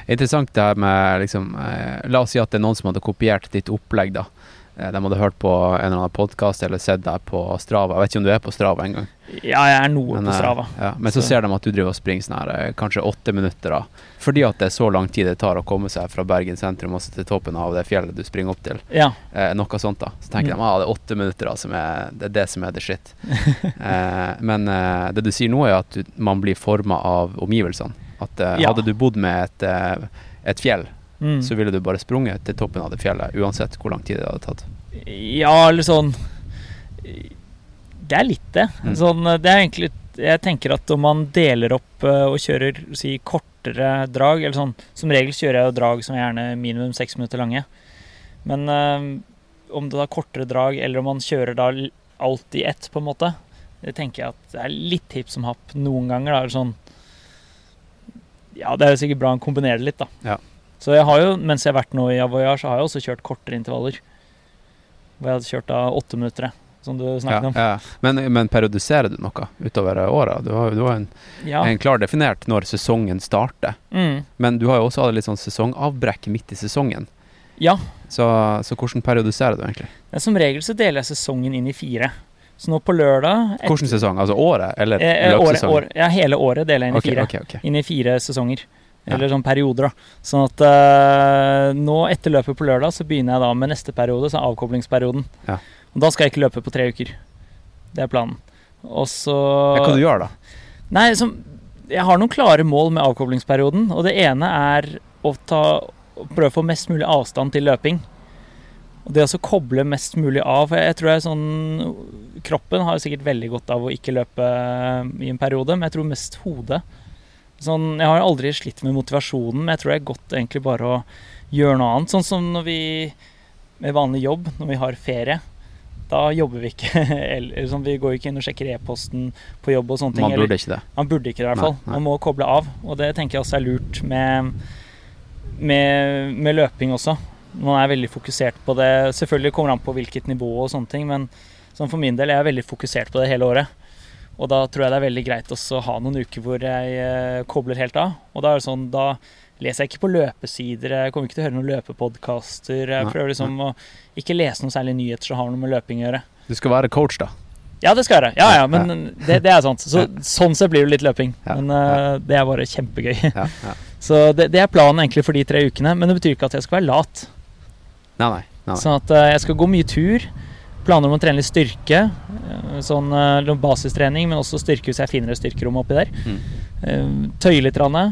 Interessant det her med liksom eh, La oss si at det er noen som hadde kopiert ditt opplegg, da. Eh, de hadde hørt på en eller annen podkast eller sett deg på Strava. Jeg vet ikke om du er på Strava engang. Ja, jeg er noe Men, på eh, Strava. Ja, men så, Så- ser de at du driver og springer sånn her kanskje åtte minutter, da. Fordi at det er så lang tid det tar å komme seg fra Bergen sentrum og til toppen av det fjellet du springer opp til. Ja. Eh, noe sånt, da. Så tenker Mm. de at ah, det er åtte minutter, da, som er, det er det som er the shit. eh, men eh, det du sier nå, er at du, man blir forma av omgivelsene. At uh, Ja. hadde du bodd med et, uh, et fjell, Mm. så ville du bare sprunget til toppen av det fjellet, uansett hvor lang tid det hadde tatt. Ja, eller sånn Det er litt det. Mm. Sånn, det er egentlig Jeg tenker at om man deler opp uh, og kjører si, kortere drag Eller sånn Som regel kjører jeg jo drag som er gjerne minimum seks minutter lange. Men om det er kortere drag, eller om man kjører da alt i ett, på en måte, det tenker jeg at det er litt hipp som happ noen ganger. Da, eller sånn Ja, det er jo sikkert bra å kombinere det litt, da. Ja. Så jeg har jo, mens jeg har vært nå i Avoyar, så har jeg også kjørt kortere intervaller. Hvor jeg hadde kjørt da åtte minutter, som du Ja, snakket om. ja. Men, men periodiserer du noe utover året? Du har, jo en, Ja. en klar definert når sesongen starter. Mm. Men du har jo også hatt litt sånn sesongavbrekk midt i sesongen. ja. Så, så hvordan periodiserer du egentlig? Men som regel så deler jeg sesongen inn i fire. Så nå på lørdag et- Hvilken sesong? Altså året, eller eh, eh, året, år, Ja, hele året deler jeg inn i fire. fire. okay, okay. Inn i fire sesonger. Ja. Eller sånn perioder, da. Sånn at eh, nå etter løpet på lørdag, så begynner jeg da med neste periode, så er avkoblingsperioden. Ja. Og da skal jeg ikke løpe på tre uker. Det er planen. Og så Hva kan du gjøre, da? Nei, som, jeg har noen klare mål med avkoblingsperioden. Og det ene er å, ta, prøve å få mest mulig avstand til løping. Og det å koble mest mulig av. For jeg tror jeg sånn Kroppen har sikkert veldig godt av å ikke løpe i en periode, men jeg tror mest hodet. Sånn, jeg har aldri slitt med motivasjonen, men jeg tror det er godt egentlig bare å gjøre noe annet. Sånn som når vi med vanlig jobb, når vi har ferie. Da jobber vi ikke. Eller sånn, vi går ikke inn og sjekker e-posten på jobb og sånne ting. Man eller- burde ikke det. man burde ikke det, i hvert Nei, fall. nei. Man må koble av. Og det tenker jeg også er lurt med, med, med løping også. Man er veldig fokusert på det. Selvfølgelig kommer det an på hvilket nivå og sånne ting, men sånn for min del jeg er veldig fokusert på det hele året. Og da tror jeg det er veldig greit også å ha noen uker hvor jeg eh, kobler helt av. Og da er det sånn, da leser jeg ikke på løpesider, jeg kommer ikke til å høre noen løpepodkaster. Jeg prøver liksom å ikke lese noen særlig nyheter som har noe med løping å gjøre. Du skal være coach, da. Ja, det skal jeg. Ja, ja, men det, det er sant. Så, sånn sett blir det litt løping. Men uh, det er bare kjempegøy. Så det, det er planen egentlig for de tre ukene. Men det betyr ikke at jeg skal være lat. Nei, nei. nei. Sånn at eh, jeg skal gå mye tur. Planer om å trene litt styrke. eh, Sånn eh, basistrening, men også styrke hvis jeg finner et styrkerom oppi der. Mm. Tøye litt. Rande.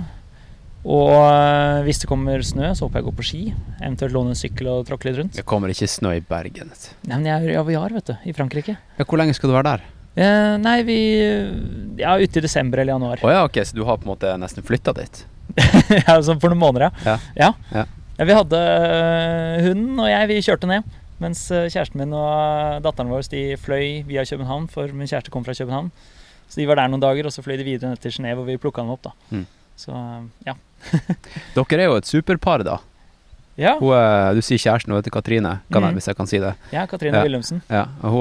og hvis det kommer snø, så håper jeg å gå på ski. Eventuelt låne en sykkel og tråkke litt rundt. Det kommer ikke snø i Bergen. Nei, men jeg er i Aviar, vet du, i Frankrike. Ja, hvor lenge skal du være der? Eh, nei, vi Ja, ute i desember eller januar. Å ja, ok, så du har på en måte nesten flytta dit? ja, sånn for noen måneder, Ja. ja. Ja. Ja, vi hadde øh, hunden og jeg, vi kjørte ned. Mens øh, kjæresten min og øh, datteren vår de fløy via København, for min kjæreste kom fra København. Så de var der noen dager, og så fløy de videre ned til Genéve, og vi plukka dem opp, da. Mm. Så ja. Dere er jo et superpar, da. Ja, Hun, du sier kjæresten, hun heter Katrine, kan jeg, Mhm. hvis jeg kan si det. ja Katrine Ja. Wilhelmsen. Ja, hun,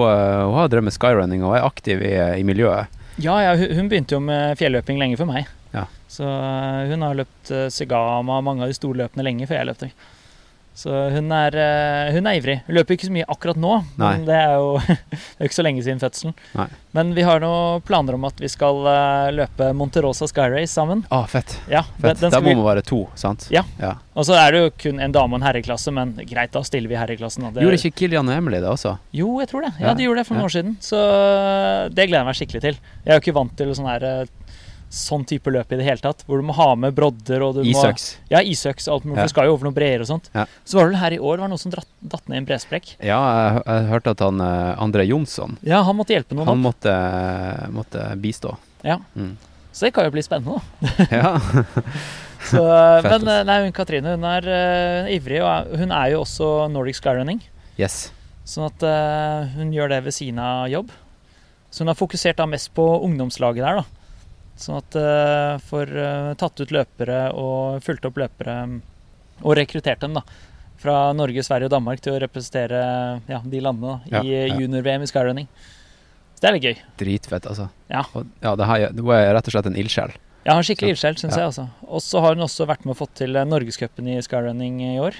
hun har drevet med skyrunning og er aktiv i, i miljøet. Ja, ja, hun hun begynte jo med fjelløping lenge før meg. Ja. Så øh, hun har løpt Segama og mange av de store løpene, lenge før jeg løpte. Så hun er, øh, hun er ivrig. Hun løper ikke så mye akkurat nå, men det er jo det er ikke så lenge siden fødselen. Nei. Men vi har noen planer om at vi skal løpe Monterosa Sky Race sammen. Ah, fett. Ja, fett. den Der skal må vi, være to, sant? Ja. ja. og så er det jo kun en dame og en herreklasse, men greit, da stiller vi herreklassen. da. Det- Gjorde ikke Kilian og Emily det også? Jo, jeg tror det. Ja, de gjorde det for noen år siden. Så det gleder jeg meg skikkelig til. Jeg er jo ikke vant til sånn her sånn type løp i det hele tatt, hvor du må ha med brodder og du må Isøks. Ja, isøks og alt mulig. Ja. Du skal jo over noen breer og sånt. Ja. Så var det vel her i år det var noen som dratt, datt ned i en bresprekk. Ja, jeg, jeg hørte at han eh, André Jonsson Ja, han måtte hjelpe noen Han måtte, måtte bistå. Ja. Mm. Så det kan jo bli spennende, da. Ja. Så, øh, men øh, nei, hun Katrine hun er uh, ivrig, og hun er jo også Nordic Skyrunning. Yes. Sånn at uh, hun gjør det ved siden av jobb. Så hun har fokusert da mest på ungdomslaget der, da. Sånn at uh, får øh, tatt ut løpere og fulgt opp løpere mm, og rekruttert dem, da. Fra Norge, Sverige og Danmark til å representere ja, de landene da, i Ja, ja. junior-VM i skyrunning. Det er litt gøy. Dritfett, altså. Ja. Og, ja, det her, det var rett og slett en ildsjel. Ja, han skikkelig ildsjel, syns Ja. jeg. altså. Og så har hun også vært med og fått til eh, Norgescupen i skyrunning i år.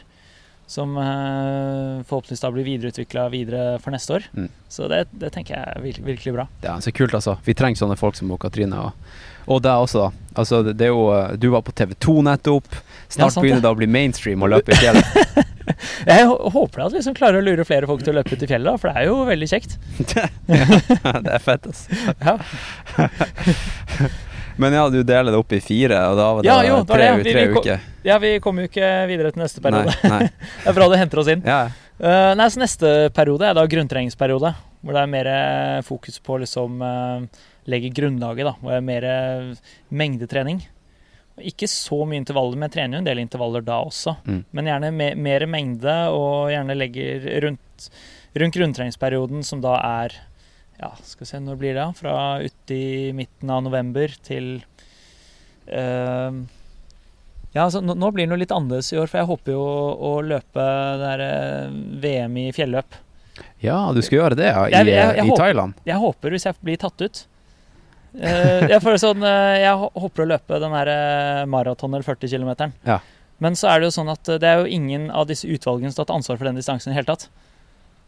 Som eh, forhåpentligvis da blir videreutvikla videre for neste år. Mm. Så det, det tenker jeg er virkelig, bra. Er så kult, altså. Vi trenger sånne folk som Katrine. Og, og deg også, da. Altså, det, det er jo eh, Du var på TV2 nettopp. Snart ja, begynner det. å bli mainstream å løpe i fjellet. Jeg håper at vi liksom klarer å lure flere folk til å løpe ut i fjellet, da, for det er jo veldig kjekt. det er fett, altså. Ja, Men ja, du deler det opp i fire, og da var det Ja, jo, det tre, det. Vi- tre vi uker. ja vi kommer jo ikke videre til neste periode. Nei, nei. Det er bra du henter oss inn. Ja, Uh, nei, så Neste periode er da grunntreningsperiode, hvor det er mer eh, fokus på liksom uh, legge grunnlaget. da, det er mer eh, mengdetrening. Ikke så mye intervaller, men jeg trener jo en del intervaller da også. Mm. Men gjerne me mer mengde, og gjerne legger rundt, rundt grunntreningsperioden, som da er ja, skal vi se, når blir det? Fra uti midten av november til uh, ja, altså, nå, nå blir det noe litt annerledes i år, for jeg håper jo å, løpe det der eh, VM i fjelløp. ja, du skal gjøre det, ja. I, Jeg- jeg- jeg i håper- Thailand. Jeg håper, hvis jeg blir tatt ut Jeg føler sånn eh, Jeg hopper å løpe den her eh, maraton eller 40 km. Ja. Men så er det jo sånn at eh, det er jo ingen av disse utvalgene som har tatt ansvar for den distansen i det hele tatt.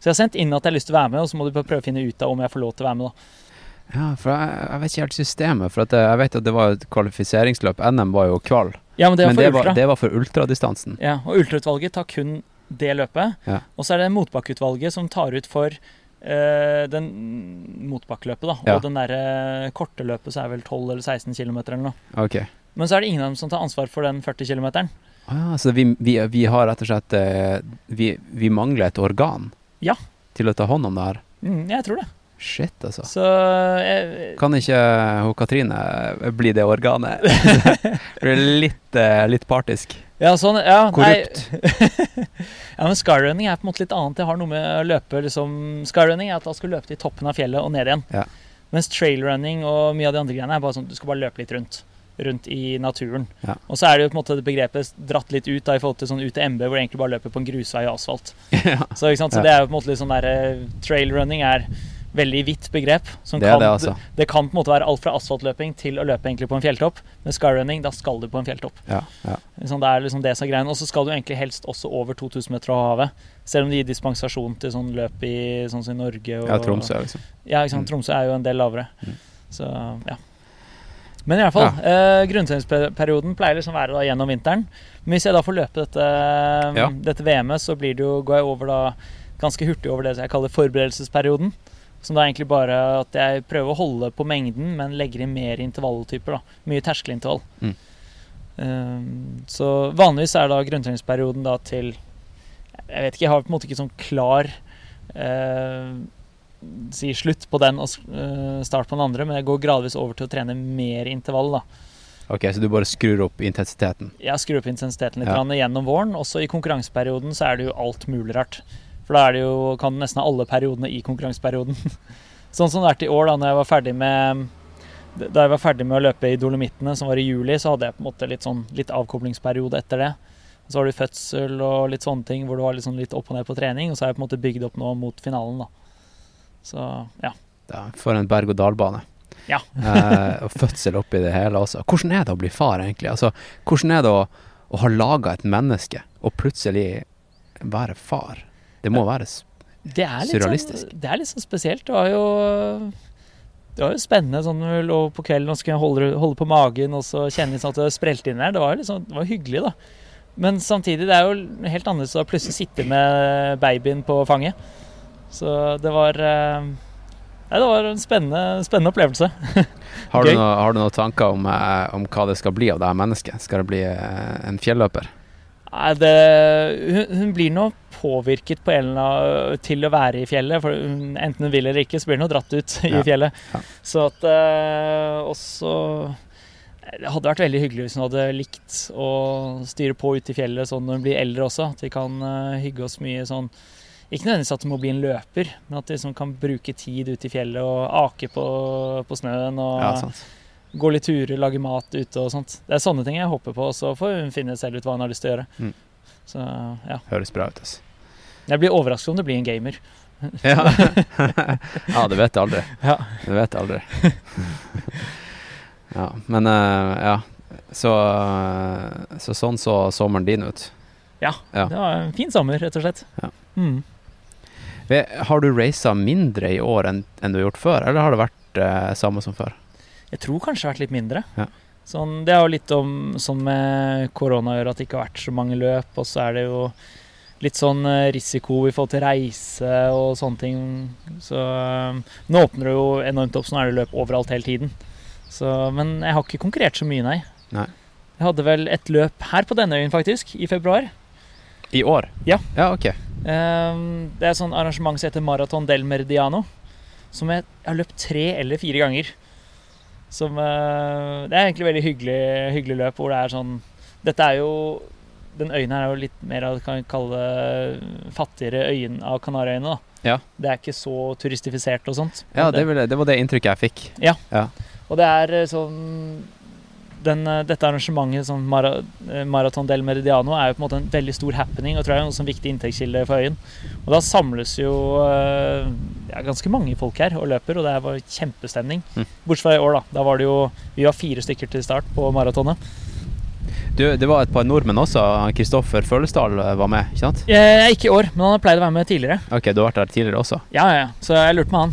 Så jeg har sendt inn at jeg har lyst til å være med, og så må du prøve å finne ut av om jeg får lov til å være med. da. Ja, for jeg, jeg vet ikke helt systemet. For at jeg, vet at det var et kvalifiseringsløp. NM var jo kval. Ja, men det Men var det for var, ultra. det var for ultradistansen. Ja, og ultrautvalget tar kun det løpet. Ja. Og så er det motbakkeutvalget som tar ut for eh, den motbakkeløpet, da. Ja. Og den derre korte løpet så er vel 12 eller 16 km eller noe. Okay. Men så er det ingen av dem som tar ansvar for den 40 km. Ah, ja, så vi, vi, vi har rett og slett eh, vi, vi mangler et organ Ja. til å ta hånd om det her. Mm, jeg tror det. Shit, altså. Så jeg, Kan ikke hun Katrine bli det organet? Blir litt, eh, litt partisk. Ja, sånn, ja, Korrupt. Ja, men skyrunning er på en måte litt annet. Det har noe med å løpe liksom Skyrunning er at da skal løpe til toppen av fjellet og ned igjen. Ja. Mens trailrunning og mye av de andre greiene er bare sånn du skal bare løpe litt rundt. Rundt i naturen. Ja. Og så er det jo på en måte det begrepet dratt litt ut da, i forhold til sånn UTMB, hvor du egentlig bare løper på en grusvei og asfalt. ja. Så, så det er jo på en måte litt sånn der eh, Trailrunning er veldig vidt begrep. Som Det kan, det, altså. det kan på en måte være alt fra asfaltløping til å løpe egentlig på en fjelltopp. Med skyrunning, da skal du på en fjelltopp. Ja, ja. Sånn, det er liksom det som er greien. Og så skal du egentlig helst også over 2000 meter av havet. Selv om de gir dispensasjon til sånn løp i sånn som i Norge og ja, Tromsø, liksom. Ja, ikke sant. Mm. Tromsø er jo en del lavere. Mm. Så ja. Men i hvert fall, eh, grunntreningsperioden pleier liksom å være da gjennom vinteren. Men hvis jeg da får løpe dette, Ja. dette VM-et, så blir det jo, går jeg over da ganske hurtig over det jeg kaller forberedelsesperioden. Som da egentlig bare at jeg prøver å holde på mengden, men legger inn mer intervalltyper. da. Mye terskelintervall. Mm. Um, så vanligvis er da grunntreningsperioden da til Jeg vet ikke, jeg har på en måte ikke sånn klar uh, Si slutt på den og eh, start på den andre, men jeg går gradvis over til å trene mer intervall. da. Ok, så du bare skrur opp intensiteten? Jeg skrur opp intensiteten litt Ja. gjennom våren. Også i konkurranseperioden så er det jo alt mulig rart. For da er det jo, kan du nesten ha alle periodene i konkurranseperioden. sånn som det har vært i år, da når jeg var ferdig med da jeg var ferdig med å løpe i Dolomittene, som var i juli, så hadde jeg på en måte litt sånn litt avkoblingsperiode etter det. Så var det fødsel og litt sånne ting hvor det var litt, sånn litt opp og ned på trening. Og så har jeg på en måte bygd opp nå mot finalen, da. Så ja. Ja, for en berg-og-dal-bane. Ja. eh, og fødsel oppi det hele også. Hvordan er det å bli far, egentlig? Altså, hvordan er det å, å ha laga et menneske, og plutselig være far? Det må være Det er litt Surrealistisk. Sånn, det er litt sånn spesielt. Det var jo det var jo spennende sånn når du lå på kvelden og skulle holde, holde på magen og så kjenne sånn at det sprelte inn der. Det var, liksom, sånn, det var hyggelig, da. Men samtidig, det er jo helt annerledes å plutselig sitte med babyen på fanget. Så det var eh, Nei, det var en spennende, spennende opplevelse. Har du, noe, har du noen tanker om, eh, om hva det skal bli av det her mennesket? Skal det bli eh, en fjelløper? Nei, det, hun, hun blir nå påvirket på en annen til å være i fjellet. For enten hun vil eller ikke, så blir hun jo dratt ut i Ja, fjellet. ja. Så at eh, også Det hadde vært veldig hyggelig hvis hun hadde likt å styre på ute i fjellet sånn når hun blir eldre også. At vi kan eh, hygge oss mye sånn Ikke nødvendigvis at hun må bli en løper, men at vi liksom kan bruke tid ute i fjellet og ake på, på snøen. og Ja, gå litt turer, lage mat ute og sånt. Det er sånne ting jeg håper på, og så får hun finne selv ut hva hun har lyst til å gjøre. Mm. Så ja. Høres bra ut. Altså. Jeg blir overrasket om det blir en gamer. Ja, ja det vet jeg aldri. Ja. Det vet jeg aldri. Ja, men uh, ja. Så, eh, så sånn så sommeren din ut. Ja, Ja. Det var en fin sommer, rett og slett. Ja. Mm. Har du reisa mindre i år enn, enn du har gjort før, eller har det vært eh, samme som før? Jeg tror kanskje det har vært litt mindre. Ja. Sånn, det er jo litt om sånn med korona gjør at det ikke har vært så mange løp, og så er det jo litt sånn eh, risiko i forhold til reise og sånne ting. Så eh, nå åpner det jo enormt opp, så nå er det løp overalt hele tiden. Så, men jeg har ikke konkurrert så mye, nei. Nei. Jeg hadde vel et løp her på denne øyen, faktisk, i februar. I år? Ja. Ja, ok. Ehm, det er et sånt arrangement som heter Marathon del Meridiano. Som jeg, har løpt tre eller fire ganger. Som eh, Det er egentlig veldig hyggelig, hyggelig løp hvor det er sånn Dette er jo Den øyen her er jo litt mer av kan vi kalle det fattigere øyen av Kanariøyene. Ja. Det er ikke så turistifisert og sånt. Ja, det, det, det var det inntrykket jeg fikk. Ja, og det er eh, sånn den, eh, Dette arrangementet, sånn Mara, Maraton Marathon del Meridiano, er jo på en måte en veldig stor happening og tror jeg er en sånn viktig inntektskilde for øyen. Og da samles jo eh, ja, ganske mange folk her og løper, og det var kjempestemning. Mm. Bortsett fra i år, da. Da var det jo Vi var fire stykker til start på maratonet. Du, det var et par nordmenn også. Kristoffer Følesdal var med, ikke sant? Eh, ikke i år, men han har pleid å være med tidligere. Ok, du har vært der tidligere også? Ja, ja, ja. Så jeg lurte med han.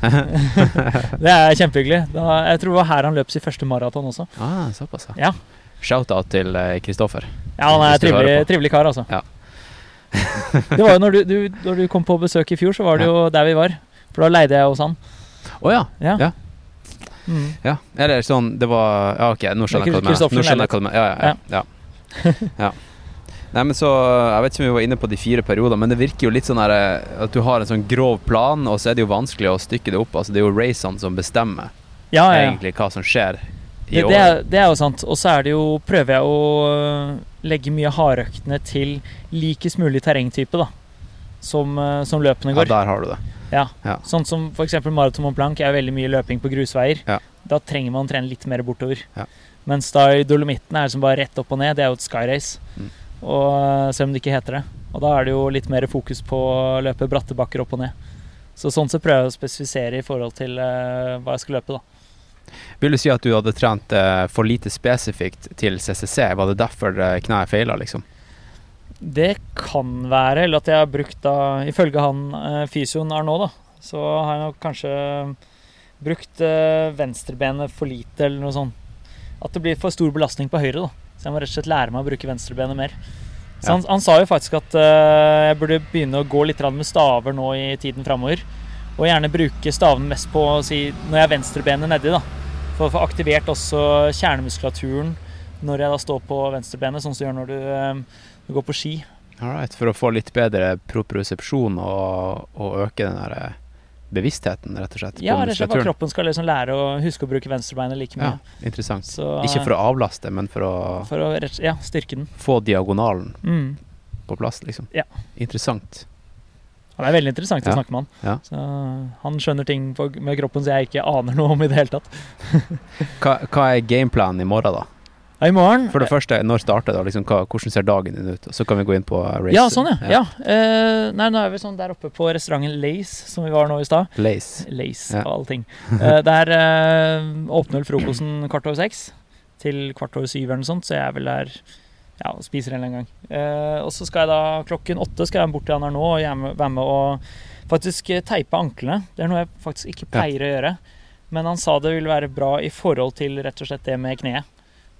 det er kjempehyggelig. Jeg tror det var her han løp sin første maraton også. Ah, såpass, Ja. Shout-out til eh, Kristoffer. Ja, han er trivelig, trivelig kar, altså. Ja. det var jo når du, du, når du kom på besøk i fjor, så var det jo der vi var. For da leide jeg hos han. Å ja. Ja. Ja. Mm. ja. Eller sånn Det var Ja, ok, nå skjønner jeg hva du mener. Ja, ja, ja. ja. ja. Nei, men så Jeg vet ikke om vi var inne på de fire periodene, men det virker jo litt sånn her eh, at du har en sånn grov plan, og så er det jo vanskelig å stykke det opp. Altså, det er jo racene som bestemmer Ja, ja, egentlig hva som skjer i Det, år. det, er, det er jo sant. Og så er det jo Prøver jeg å øh, legge mye hardøktene til likest mulig terrengtype, da. Som, øh, som løpene ja, der har du det. Ja. Ja. Sånn som f.eks. Maraton Mont Blanc er veldig mye løping på grusveier. Ja. Da trenger man å trene litt mer bortover. Ja. Mens da i Dolomitten er det som bare rett opp og ned. Det er jo et skyrace. Mm. Og øh, selv om det ikke heter det. Og da er det jo litt mer fokus på å løpe bratte bakker opp og ned. Så sånn så prøver jeg å spesifisere i forhold til uh, hva jeg skal løpe, da. Vil du si at du hadde trent uh, for lite spesifikt til CCC? Var det derfor uh, kneet feila, liksom? Det kan være, eller at jeg har brukt da Ifølge han fysioen fysioen nå, da, så har jeg nok kanskje brukt eh, venstrebenet for lite, eller noe sånt. At det blir for stor belastning på høyre, da. Så jeg må rett og slett lære meg å bruke venstrebenet mer. Så Ja. han, han sa jo faktisk at uh, jeg burde begynne å gå litt med staver nå i tiden framover. Og gjerne bruke staven mest på si, når jeg har venstrebenet nedi, da. For å få aktivert også kjernemuskulaturen når jeg da står på venstrebenet, sånn som du gjør når du, eh, går på ski. Alright, For å få litt bedre propriosepsjon og, og øke den der eh, bevisstheten, rett og slett, Ja, rett og slett muskulaturen. kroppen skal liksom lære å huske å bruke venstrebeinet like Ja, interessant. Så, Ikke for å avlaste, men for å for å ja, styrke den. få diagonalen Mm. på plass, liksom. Ja. Interessant. Han er veldig interessant å snakke med han. Ja. Så han skjønner ting på, med kroppen som jeg ikke aner noe om i det hele tatt. Hva, hva er gameplanen i morgen, da? Ja, I morgen For det første, når starter det? Liksom, hva, hvordan ser dagen din ut? Og så kan vi gå inn på race. Ja, sånn, ja. ja. Eh, nei, nå er vi sånn der oppe på restauranten Lace, som vi var nå i stad. Lace. Lace Ja. og alle ting. Eh, der uh, åpner vel frokosten kvart over seks til kvart over syv eller noe sånt, så jeg er vel der ja, og spiser en eller annen gang. Uh, og så skal jeg da klokken åtte skal jeg bort til han her nå og være med og faktisk eh, teipe anklene. Det er noe jeg faktisk ikke Ja. pleier å gjøre. Men han sa det ville være bra i forhold til rett og slett det med kneet.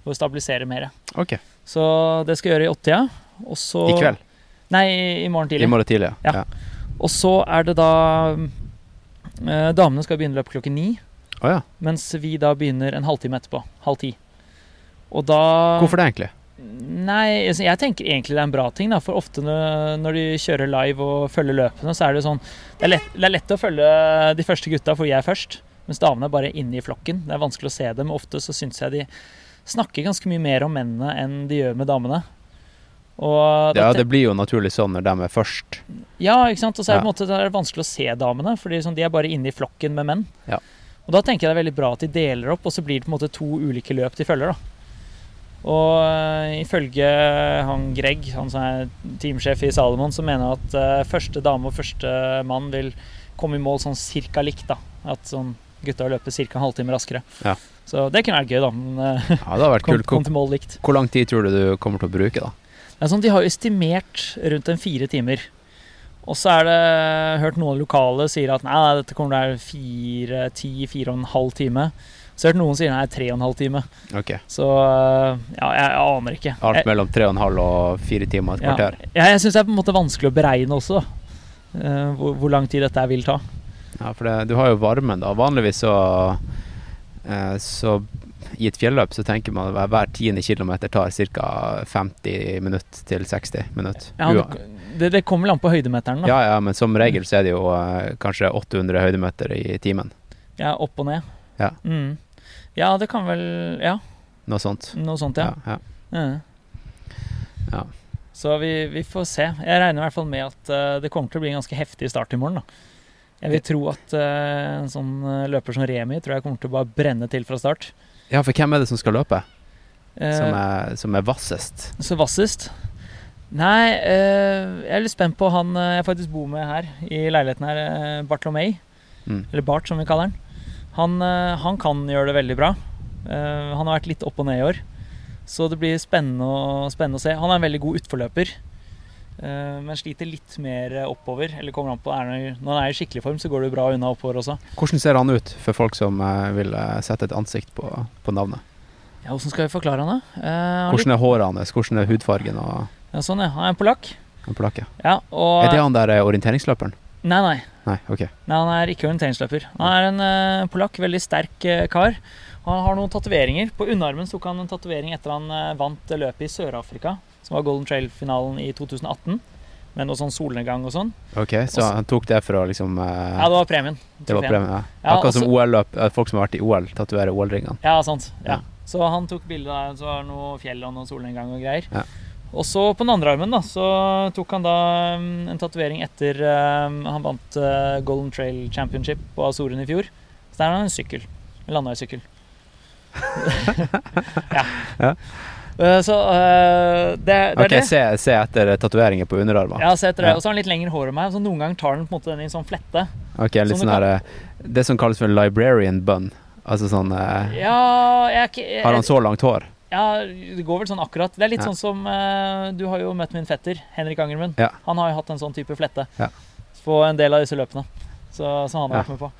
For å stabilisere mer. Ok. Så det skal jeg gjøre i åttida. Og så I kveld? Nei, i- morgen tidlig. I morgen tidlig, ja. Ja. Og så er det da eh, Damene skal begynne løpet klokken ni. Oh, ja. Mens vi da begynner en halvtime etterpå. Halv ti. Og da Hvorfor det, egentlig? Nei, jeg tenker egentlig det er en bra ting. Da, for ofte når, når de kjører live og følger løpene, så er det sånn Det er lett, det er lett å følge de første gutta, for jeg er først. Mens damene er bare inne i flokken. Det er vanskelig å se dem. Ofte så syns jeg de snakker ganske mye mer om mennene enn de gjør med damene. Og Ja, det blir jo naturlig sånn når de er først. ja, ikke sant? Og så er det, Ja. måte, det er vanskelig å se damene, fordi sånn, de er bare inne i flokken med menn. Ja. Og da tenker jeg det er veldig bra at de deler opp, og så blir det på en måte to ulike løp de følger. da. Og eh, ifølge han Greg, han som er teamsjef i Salomon, så mener han at eh, første dame og første mann vil komme i mål sånn cirka likt. da. At sånn gutta løpe ca. en halvtime raskere. Ja. Så det kunne vært gøy, da. Men eh, Ja, det har vært kom, kom Hvor, til mål likt. hvor lang tid tror du du kommer til å bruke, da? Det er sånn, De har jo estimert rundt en fire timer. Og så er det hørt noen lokale sier at nei, nei, dette kommer til å være fire, ti, fire og en halv time. Så har jeg hørt noen sier nei, tre og en halv time. Okay. Så øh, ja, jeg, jeg aner ikke. Alt mellom tre og en halv og fire timer, et ja, kvarter. jeg, jeg syns det er på en måte vanskelig å beregne også, da. Eh, hvor, hvor lang tid dette vil ta. Ja, for det, du har jo varmen, da. Vanligvis så eh, Så i et fjelløp så tenker man at hver tiende kilometer tar ca. 50 minutter til 60 minutter. Ja, det, det kommer vel an på høydemeteren, da. ja, ja, men som regel så er det jo eh, kanskje 800 høydemeter i timen. Ja, opp og ned. Ja. Mm. ja, det kan vel Ja, Noe sånt. noe sånt, ja. ja. Mm. Ja. Så vi, vi får se. Jeg regner i hvert fall med at eh, det kommer til å bli en ganske heftig start i morgen. da. Jeg vil tro at eh, en sånn eh, løper som Remi tror jeg kommer til å bare brenne til fra start. ja, for hvem er det som skal løpe? Eh, Som er, som er vassest? Så vassest? Nei, eh, jeg er litt spent på han eh, jeg faktisk bor med her i leiligheten her, eh, Bartolomei. Mm. Eller Bart, som vi kaller han. Han, eh, han kan gjøre det veldig bra. Eh, han har vært litt opp og ned i år. Så det blir spennende å, spennende å se. Han er en veldig god utforløper. Eh, men sliter litt mer oppover. Eller kommer an på Når han er i skikkelig form, så går det bra unna oppover også. Hvordan ser han ut for folk som eh, vil eh, sette et ansikt på, på navnet? Ja, Hvordan skal vi forklare han, da? Eh, Hvordan er håret hans? Hvordan er hudfargen og ja, sånn, ja. Han er en polakk. han polakket? Ja, og Er det han der orienteringsløperen? Nei, nei. Nei, ok. Nei, Han er ikke orienteringsløper. Han er en uh, polakk, veldig sterk uh, kar. Han har noen tatoveringer. På underarmen tok han en tatovering etter han uh, vant løpet i Sør-Afrika, som var Golden Trail-finalen i 2018. Med noe sånn solnedgang og sånn. Ok, Så Også- han tok det for å liksom uh, Ja, det var premien. Det var premien, ja. Ja, Akkurat som OL-løp. eh, Folk som har vært i OL, tatoverer OL-ringene. Ja, sant. Ja. Ja. Så han tok bilde der, så var det noe fjell og noe solnedgang og greier. Ja. Og så på den andre armen da, så tok han da mm, en tatovering etter um, han vant uh, Golden Trail Championship på Azoren i fjor. Så der har han en sykkel. En landeveissykkel. ja. Ja. Eh, Så uh, det, det er Ok, det. se, se etter tatoveringer på underarmen. Ja, se etter det. Og så har han litt lengre hår enn meg, så noen ganger tar han på en måte den i en sånn flette. Ok, litt Sånn sånn her eh, Det som kalles for librarian bun. Altså sånn uh, Ja, jeg er jeg, Har han så langt hår? Ja, det går vel sånn akkurat. Det er litt Ja. sånn som uh, Du har jo møtt min fetter, Henrik Angermund. Ja. Han har jo hatt en sånn type flette Ja. på en del av disse løpene. Så, som han har vært med på.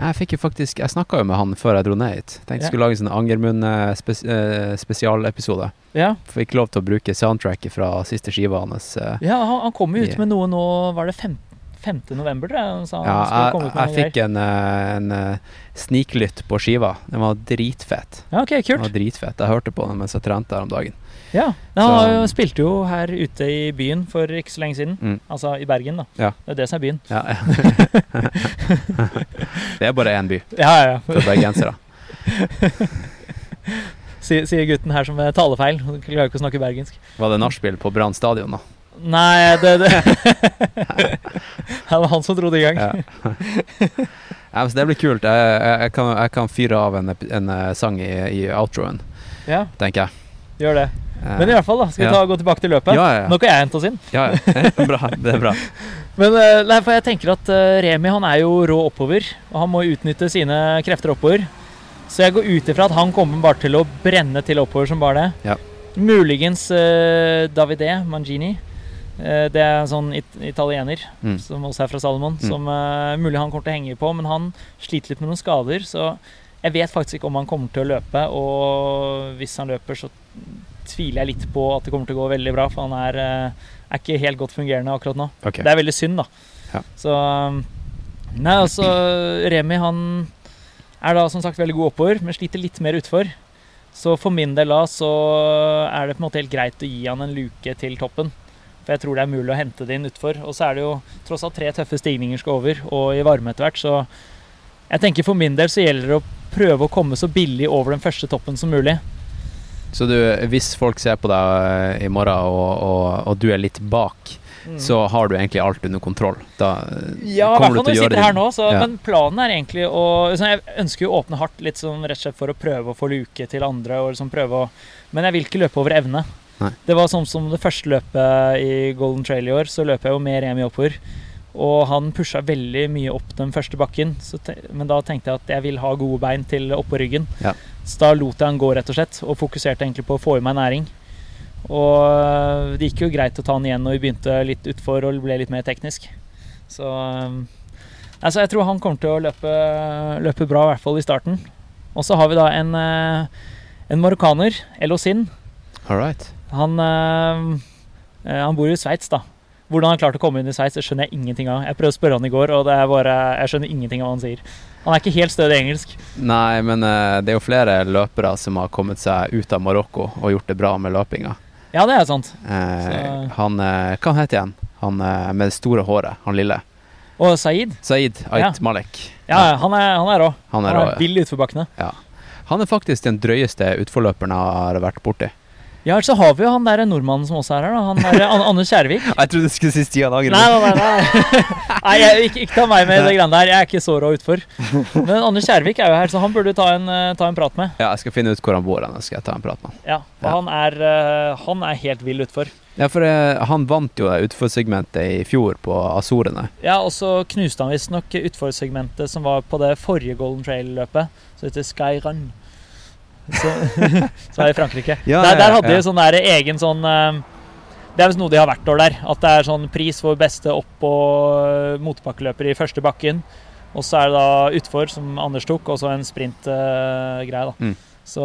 Jeg fikk jo faktisk Jeg snakka jo med han før jeg dro ned hit. Tenkte jeg skulle lage en sånn Angermund-spesialepisode. Ja, Fikk lov til å bruke soundtracket fra siste skiva hans. eh. ja han, han kom jo ut med noe nå Var det fem, 5. november, tror jeg? Ja, jeg, jeg fikk en, eh, en eh, sniklytt på skiva. Den var dritfett. Ja, ok, Den var dritfett. Jeg hørte på den mens jeg trente her om dagen. Ja, Han spilte jo her ute i byen for ikke så lenge siden. Mm. Altså i Bergen, da. Ja. Det er det som er byen. Ja. det er bare én by Ja, ja, for bergensere. Sier, gutten her som taler talefeil. Klarer ikke å snakke bergensk. Var det nachspiel på Brann stadion, da? Nei, det, det. det var han som dro det i gang. Ja. Ja, men det blir kult. Jeg, jeg, kan, jeg kan fyre av en, en eh, sang i, i outroen, Ja, tenker jeg. gjør det. Eh, Men i hvert fall, da. Skal vi ta, gå tilbake til løpet? Nå kan jeg hente oss inn. Ja, ja. bra. Det er bra. Men eh, nei, for jeg tenker at Remi han er jo rå oppover, og han må utnytte sine krefter oppover. Så jeg går ut ifra at han kommer bare til å brenne til oppover som bare det. Ja. Muligens uh, Davide Mangini. Eh, det er en sånn it italiener Mm. som også er fra Salomon. Mm. Som uh, mulig han kommer til å henge på, men han sliter litt med noen skader. Så jeg vet faktisk ikke om han kommer til å løpe, og hvis han løper, så tviler jeg litt på at det kommer til å gå veldig bra, for han er, eh, er ikke helt godt fungerende akkurat nå. Okay. Det er veldig synd, da. Ja. Så um, Nei, altså Remi han er da som sagt veldig god oppover, men sliter litt mer utfor. Så for min del da så er det på en måte helt greit å gi han en luke til toppen. For jeg tror det er mulig å hente det inn utfor. Og så er det jo tross alt tre tøffe stigninger skal over, og i varme etter hvert, så jeg tenker for min del så gjelder det å prøve å komme så billig over den første toppen som mulig. Så du, hvis folk ser på deg eh, i morgen, og, og, og du er litt bak, så har du egentlig alt under kontroll. Da Ja, i hvert fall når vi sitter her nå. Så, Ja. Men planen er egentlig å liksom, Jeg ønsker jo å åpne hardt litt sånn rett og slett for å prøve å få luke til andre. Og liksom prøve å, men jeg vil ikke løpe over evne. Nei. Det var sånn som det første løpet i Golden Trail i år, så løp jeg jo med Remi oppover. Og han pusha veldig mye opp den første bakken, men da tenkte jeg at jeg vil ha gode bein til oppå ryggen. Ja. Så da lot jeg han gå, rett og slett, og fokuserte egentlig på å få i meg næring. Og øh, det gikk jo greit å ta han igjen når vi begynte litt utfor og ble litt mer teknisk. Så øh, altså jeg tror han kommer til å løpe, løpe bra, i hvert fall i starten. Og så har vi da en, øh, en marokkaner, Elosin. All right. Han, øh, øh, han bor i Sveits, da. Hvordan han klarte å komme inn i Sveits, det skjønner jeg ingenting av. Jeg prøvde å spørre han i går, og det er bare, jeg skjønner ingenting av hva han sier. Han er ikke helt stødig i engelsk. Nei, men eh, det er jo flere løpere som har kommet seg ut av Marokko og gjort det bra med løpinga. Ja, det er sant. Eh, han eh, Hva heter? Han eh, med det store håret, han lille. Og Saeed. Saeed Ait Ja. Malek. Ja, han er, han er rå. Han er Han rå. er vill utforbakkene. Ja. Han er faktisk den drøyeste utforløperen jeg har vært borti. Ja, så har vi jo han der nordmannen som også er her, da. Han An Anders Kjærvik. Jeg trodde du skulle si Stian Nei, nei, nei. nei. nei jeg, ikke, ikke ta meg med i det greiene der. Jeg er ikke så rå utfor. Men Anders Kjærvik er jo her, så han burde du ta en, eh, ta en prat med. Ja, jeg skal finne ut hvor han bor, og skal jeg ta en prat med han. Ja, Ja. Han, er, eh, han er helt vill utfor. Ja, for uh, han vant jo utforsegmentet i fjor på Azorene. Ja, og så knuste han visstnok utforsegmentet som var på det forrige Golden Trail-løpet, som heter Skyrun. Så, som er i Frankrike. Ja, der, der hadde de sånn der egen sånn eh, Det er visst noe de har hvert år der. At det er sånn pris for beste opp- og eh, motbakkeløper i første bakken. Og så er det da utfor, som Anders tok, og så en sprintgreie, da. Mm. Så,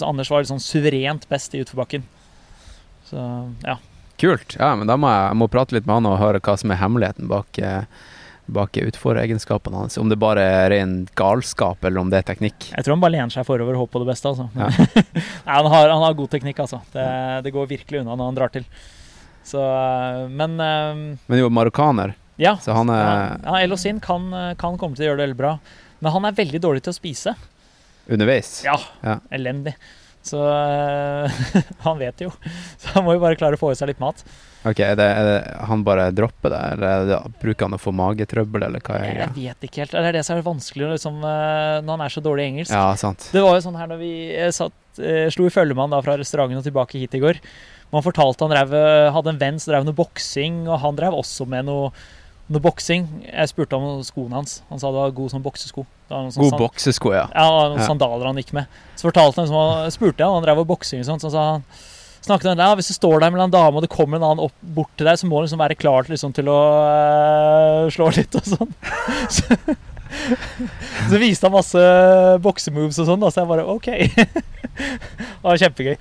så Anders var sånn suverent best i utforbakken. Så ja. Kult. Ja, men da må jeg, jeg må prate litt med han og høre hva som er hemmeligheten bak, eh, bak utforegenskapene hans. Om det bare er ren galskap, eller om det er teknikk. Jeg tror han bare lener seg forover og håper på det beste. Altså. Ja. Nei, han, har, han har god teknikk, altså. Det, det går virkelig unna når han drar til. Så, øh, men øh, Men jo, marokkaner, ja. så han er ja, Elosin kan, øh, kan komme til å gjøre det veldig bra. Men han er veldig dårlig til å spise. underveis. Ja, Ja. elendig. Så øh, han vet jo. Så han må jo bare klare å få i seg litt mat. Ok, er det, er det han bare dropper det, eller er det, bruker han å få magetrøbbel, eller hva er Jeg vet ikke helt. Det er det som er vanskelig liksom, øh, når han er så dårlig i engelsk. Ja, sant. Det var jo sånn her når vi eh, satt, eh, slo i følge med han da fra restauranten og tilbake hit i går. Man fortalte han drev, eh, hadde en venn som drev noe boksing, og han drev også med noe, noe boksing. Jeg spurte om skoene hans. Han sa det var god sånn boksesko. Det sånn God sand- boksesko, ja. Ja, noen Ja. sandaler han gikk med. Så fortalte han, liksom, spurte jeg, han drev med boksing og sånt, så sa han snakket han, ja, Hvis du står der med en dame og det kommer en annen opp bort til deg, så må du liksom være klar til, liksom, til å eh, slå litt og sånn. Så, så viste han masse boksemoves og sånn, så jeg bare OK. det var kjempegøy.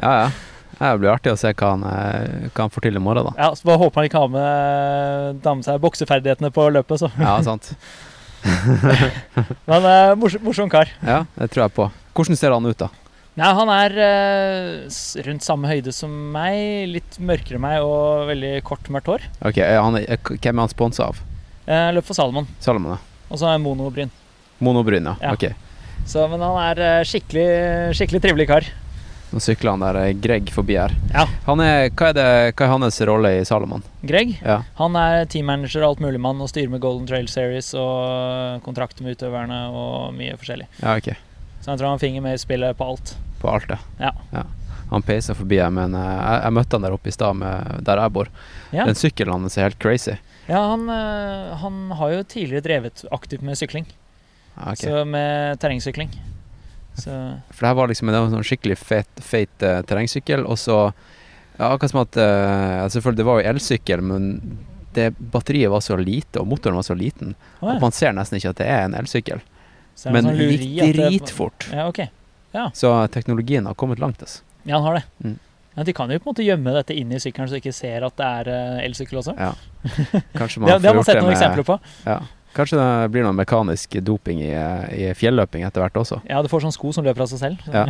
Ja, ja. Det blir artig å se hva han, eh, hva han får til i morgen, da. Ja, Så bare håper han ikke har med, har seg bokseferdighetene på løpet, så. Ja, sant. Men eh, morsom, morsom kar. Ja, det tror jeg på. Hvordan ser han ut, da? Nei, han er eh, rundt samme høyde som meg, litt mørkere enn meg og veldig kort, mørkt hår. Ok, er han, er, Hvem er han sponsa av? Eh, løp for Salomon, Salomon, ja. og så er monobryn. Monobryn, ja. Ja. Ok. Så, men han er eh, skikkelig, skikkelig trivelig kar. Nå sykler han der eh, Greg forbi her. Ja. Han er, hva, er det, hva er hans rolle i Salomon? Greg Ja. han er teammanager og alt mulig mann og styrer med Golden Trail Series og kontrakter med utøverne og mye forskjellig. Ja, ok. Så jeg tror han finger med i spillet på alt. På alt, Ja. Han peisa forbi her, men eh, jeg, jeg møtte han der oppe i stad, der jeg bor. Ja, Den sykkelen hans er helt crazy. ja han, eh, han har jo tidligere drevet aktivt med sykling, Okay. så med terrengsykling. Så For det her var liksom det var en sånn skikkelig feit, feit eh, terrengsykkel, og så ja, Akkurat som at uh, Selvfølgelig, det var jo elsykkel, men det batteriet var så lite, og motoren var så liten, oh, ja. at man ser nesten ikke at det er en elsykkel. Så Men sånn lureri gikk dritfort. Ja, dritfort. Ja. Så teknologien har kommet langt, altså. Ja, han har det. Mm. Ja, de kan jo på en måte gjemme dette inn i sykkelen, så de ikke ser at det er eh, elsykkel også. Ja. Kanskje Det, man det har man sett noen med eksempler på. ja. Kanskje det blir noe mekanisk doping i, i fjelløping etter hvert også. Ja, du får sånn sko som løper av seg selv. Ja.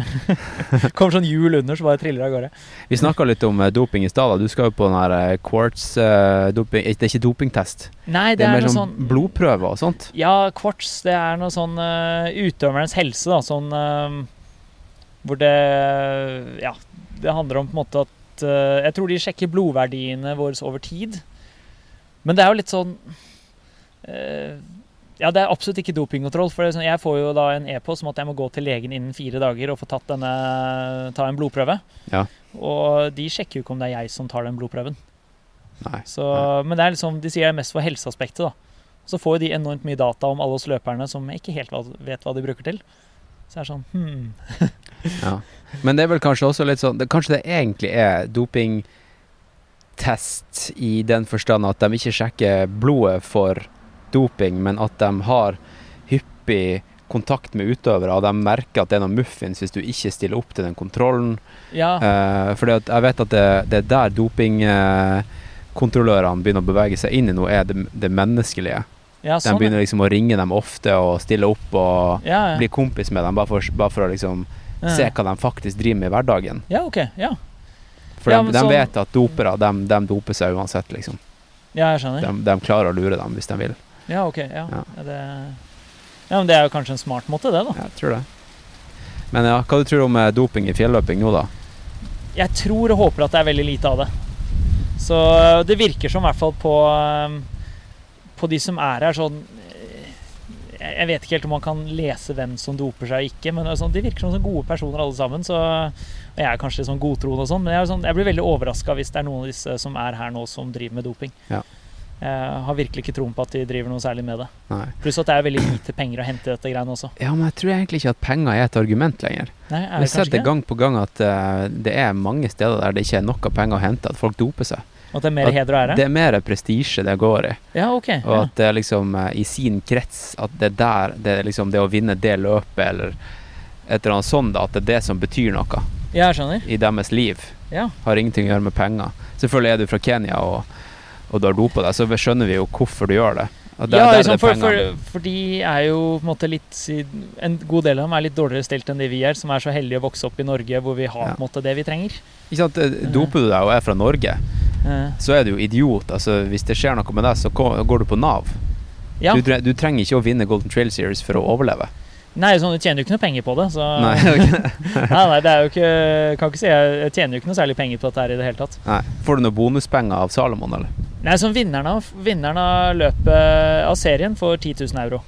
Kommer sånn hjul under, så bare triller det av gårde. Vi snakka litt om eh, doping i stad. Du skal jo på den her eh, quartz uh, doping Det er ikke dopingtest. Nei, Det det, er er mer sånn sånn blodprøver og sånt. Ja, quartz, det er noe sånn uh, utøverens helse, da. Sånn uh, hvor det Ja, det handler om på en måte at Jeg tror de sjekker blodverdiene våre over tid. Men det er jo litt sånn Ja, det er absolutt ikke dopingkontroll. For det sånn, jeg får jo da en e-post om at jeg må gå til legen innen fire dager og få tatt denne, ta en blodprøve. Ja. Og de sjekker jo ikke om det er jeg som tar den blodprøven. Nei. Så, men det er liksom, de sier det er mest for helseaspektet. da. Så får de enormt mye data om alle oss løperne som ikke helt vet hva de bruker til. Så det er sånn hmm. Ja. Men det er vel kanskje også litt sånn det, Kanskje det egentlig er dopingtest i den forstand at de ikke sjekker blodet for doping, men at de har hyppig kontakt med utøvere, og de merker at det er noe muffins hvis du ikke stiller opp til den kontrollen. Ja, Eh, for jeg vet at det, det er der dopingkontrollørene begynner å bevege seg inn i noe, er det, det menneskelige. ja, De sånn. De begynner liksom å ringe dem ofte og stille opp og Ja, bli kompis med dem, bare for, bare for å liksom se hva de faktisk driver med i hverdagen. Ja, ok. Ja, For de, de sånn- vet at dopere, de, de doper seg uansett, liksom. ja jeg skjønner. De, de klarer å lure dem hvis de vil. Ja, ok. Ja. Ja. Det, ja, men det er jo kanskje en smart måte, det, da. Jeg tror det. Men ja, hva du tror du om eh, doping i fjelløping nå, da? Jeg tror og håper at det er veldig lite av det. Så det virker som i hvert fall på, um, på de som er her sånn eh, Jeg vet ikke helt om man kan lese hvem som doper seg og ikke, men sånn, de virker som gode personer alle sammen. Så jeg er kanskje litt sånn godtroende og sånn, men jeg, er sånn, jeg blir veldig overraska hvis det er noen av disse som er her nå som driver med doping. Ja. Jeg har virkelig ikke troen på at de driver noe særlig med det. Nei. Pluss at det er veldig lite penger å hente i dette greiene også. Ja, men jeg tror egentlig ikke at penger er et argument lenger. Nei, er det Vi ser det gang på gang at uh, det er mange steder der det ikke er noe penger å hente, at folk doper seg. At det er mer heder og ære? Det er mer prestisje det går i. Ja, ok. Og at det er liksom uh, i sin krets At det er der det er liksom det å vinne det løpet eller et eller annet sånt, da, at det er det som betyr noe ja, jeg skjønner. i deres liv. Ja. Har ingenting å gjøre med penger. Selvfølgelig er du fra Kenya og, og du har dopa deg, så skjønner vi jo hvorfor du gjør det. Der- ja, liksom, for, for, for de er jo på en måte litt En god del av dem er litt dårligere stelt enn det vi er, som er så heldige å vokse opp i Norge hvor vi har Ja. på en måte det vi trenger. Ikke sant? eh, Doper du deg og er fra Norge, Eh, så er du jo idiot. Altså, hvis det skjer noe med deg, så går du på Nav. ja. Du, du trenger ikke å vinne Golden Trail Series for å overleve. Nei, sånn, du tjener jo ikke noe penger på det. Så Nei, nei, nei, det er jo ikke Kan ikke si jeg tjener jo ikke noe særlig penger på dette her i det hele tatt. Nei. Får du noen bonuspenger av Salomon, eller? Nei, som vinneren av, vinneren av løpet av serien får 10 000 euro.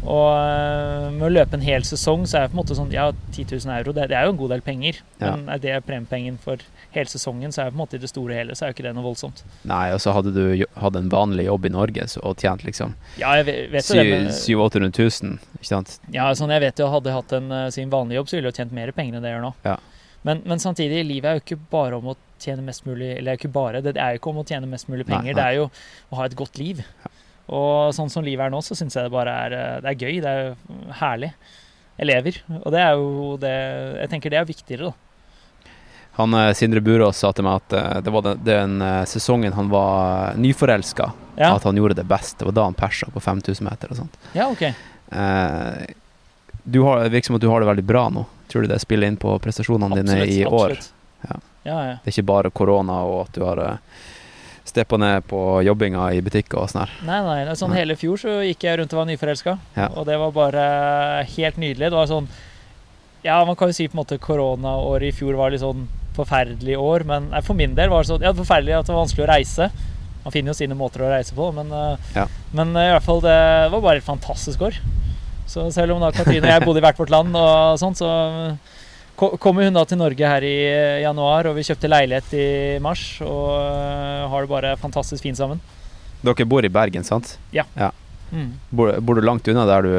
Og eh, med å løpe en hel sesong, så er det på en måte sånn Ja, 10 000 euro, det, det er jo en god del penger. Ja. Men er det premiepengen for hele sesongen, så er det på en måte i det store og hele så er jo ikke det noe voldsomt. Nei, og så hadde du hatt en vanlig jobb i Norge så, og tjent liksom Ja, jeg vet, vet jo det, men 700 000, ikke sant? Ja, sånn jeg vet jo, hadde jeg hatt en, eh, sin vanlige jobb, så ville jeg jo tjent mer penger enn det jeg gjør nå. Ja. Men, men samtidig, livet er jo ikke bare om å tjene mest mulig Eller er ikke bare, det er jo ikke om å tjene mest mulig penger, nei. det er jo å ha et godt liv. Og sånn som livet er nå, så syns jeg det bare er eh, Det er gøy, det er herlig. Jeg lever. Og det er jo det Jeg tenker det er viktigere, da. Han eh, Sindre Burås sa til meg at eh, det var den, den sesongen han var nyforelska, Ja, at han gjorde det best. Det var da han persa på 5000 meter og sånt. ja ok. Eh, du har, det virker som at du har det veldig bra nå. Tror du det spiller inn på prestasjonene dine i år? absolutt. Ja. Ja, ja. Det er ikke bare korona og at du har uh, steppa ned på jobbinga i butikker og sånn her. Nei, nei, sånn hele fjor så gikk jeg rundt og var nyforelska. Ja. Og det var bare helt nydelig. Det var sånn Ja, man kan jo si på en måte koronaåret i fjor var litt sånn forferdelig år, men nei, for min del var det sånn Ja, forferdelig at det var vanskelig å reise. Man finner jo sine måter å reise på, men, eh, Ja. men eh, i hvert fall det var bare et fantastisk år. Så selv om da Katrine og jeg bodde i hvert vårt land og sånn, så kommer hun da til Norge her i eh, januar, og vi kjøpte leilighet i mars, og eh, har det bare fantastisk fint sammen. Dere bor i Bergen, sant? Mm. Bor, bor du langt unna der, du,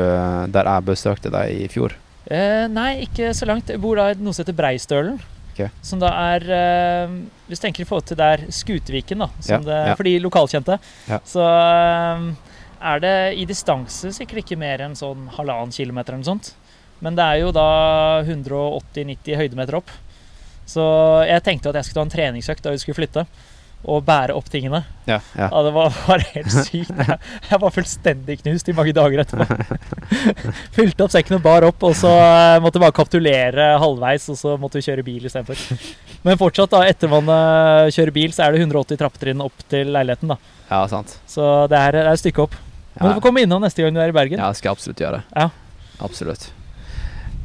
der jeg besøkte deg i fjor? Eh, nei, ikke så langt. Jeg bor da i noe som heter Breistølen. Okay. Som da er eh, Hvis du tenker i forhold til der Skuteviken, da, som Ja, det, ja. for de lokalkjente, Ja. så eh, er det i distanse sikkert ikke mer enn sånn halvannen kilometer eller noe sånt. Men det er jo da 180-90 høydemeter opp. Så jeg tenkte at jeg skulle ta en treningsøkt da vi skulle flytte. Og bære opp tingene. Ja. ja. Ja, det var var, helt sykt. Jeg, jeg var fullstendig knust i mange dager etterpå. Fylte opp sekken og bar opp, og så eh, måtte jeg bare kapitulere halvveis, og så måtte vi kjøre bil istedenfor. Men fortsatt, da, etter man eh, kjører bil, så er det 180 trappetrinn opp til leiligheten, da. ja, sant. Så det er, det er et stykke opp. Men du får komme innom neste gang du er i Bergen. Ja, det skal jeg absolutt gjøre. Ja. Absolutt.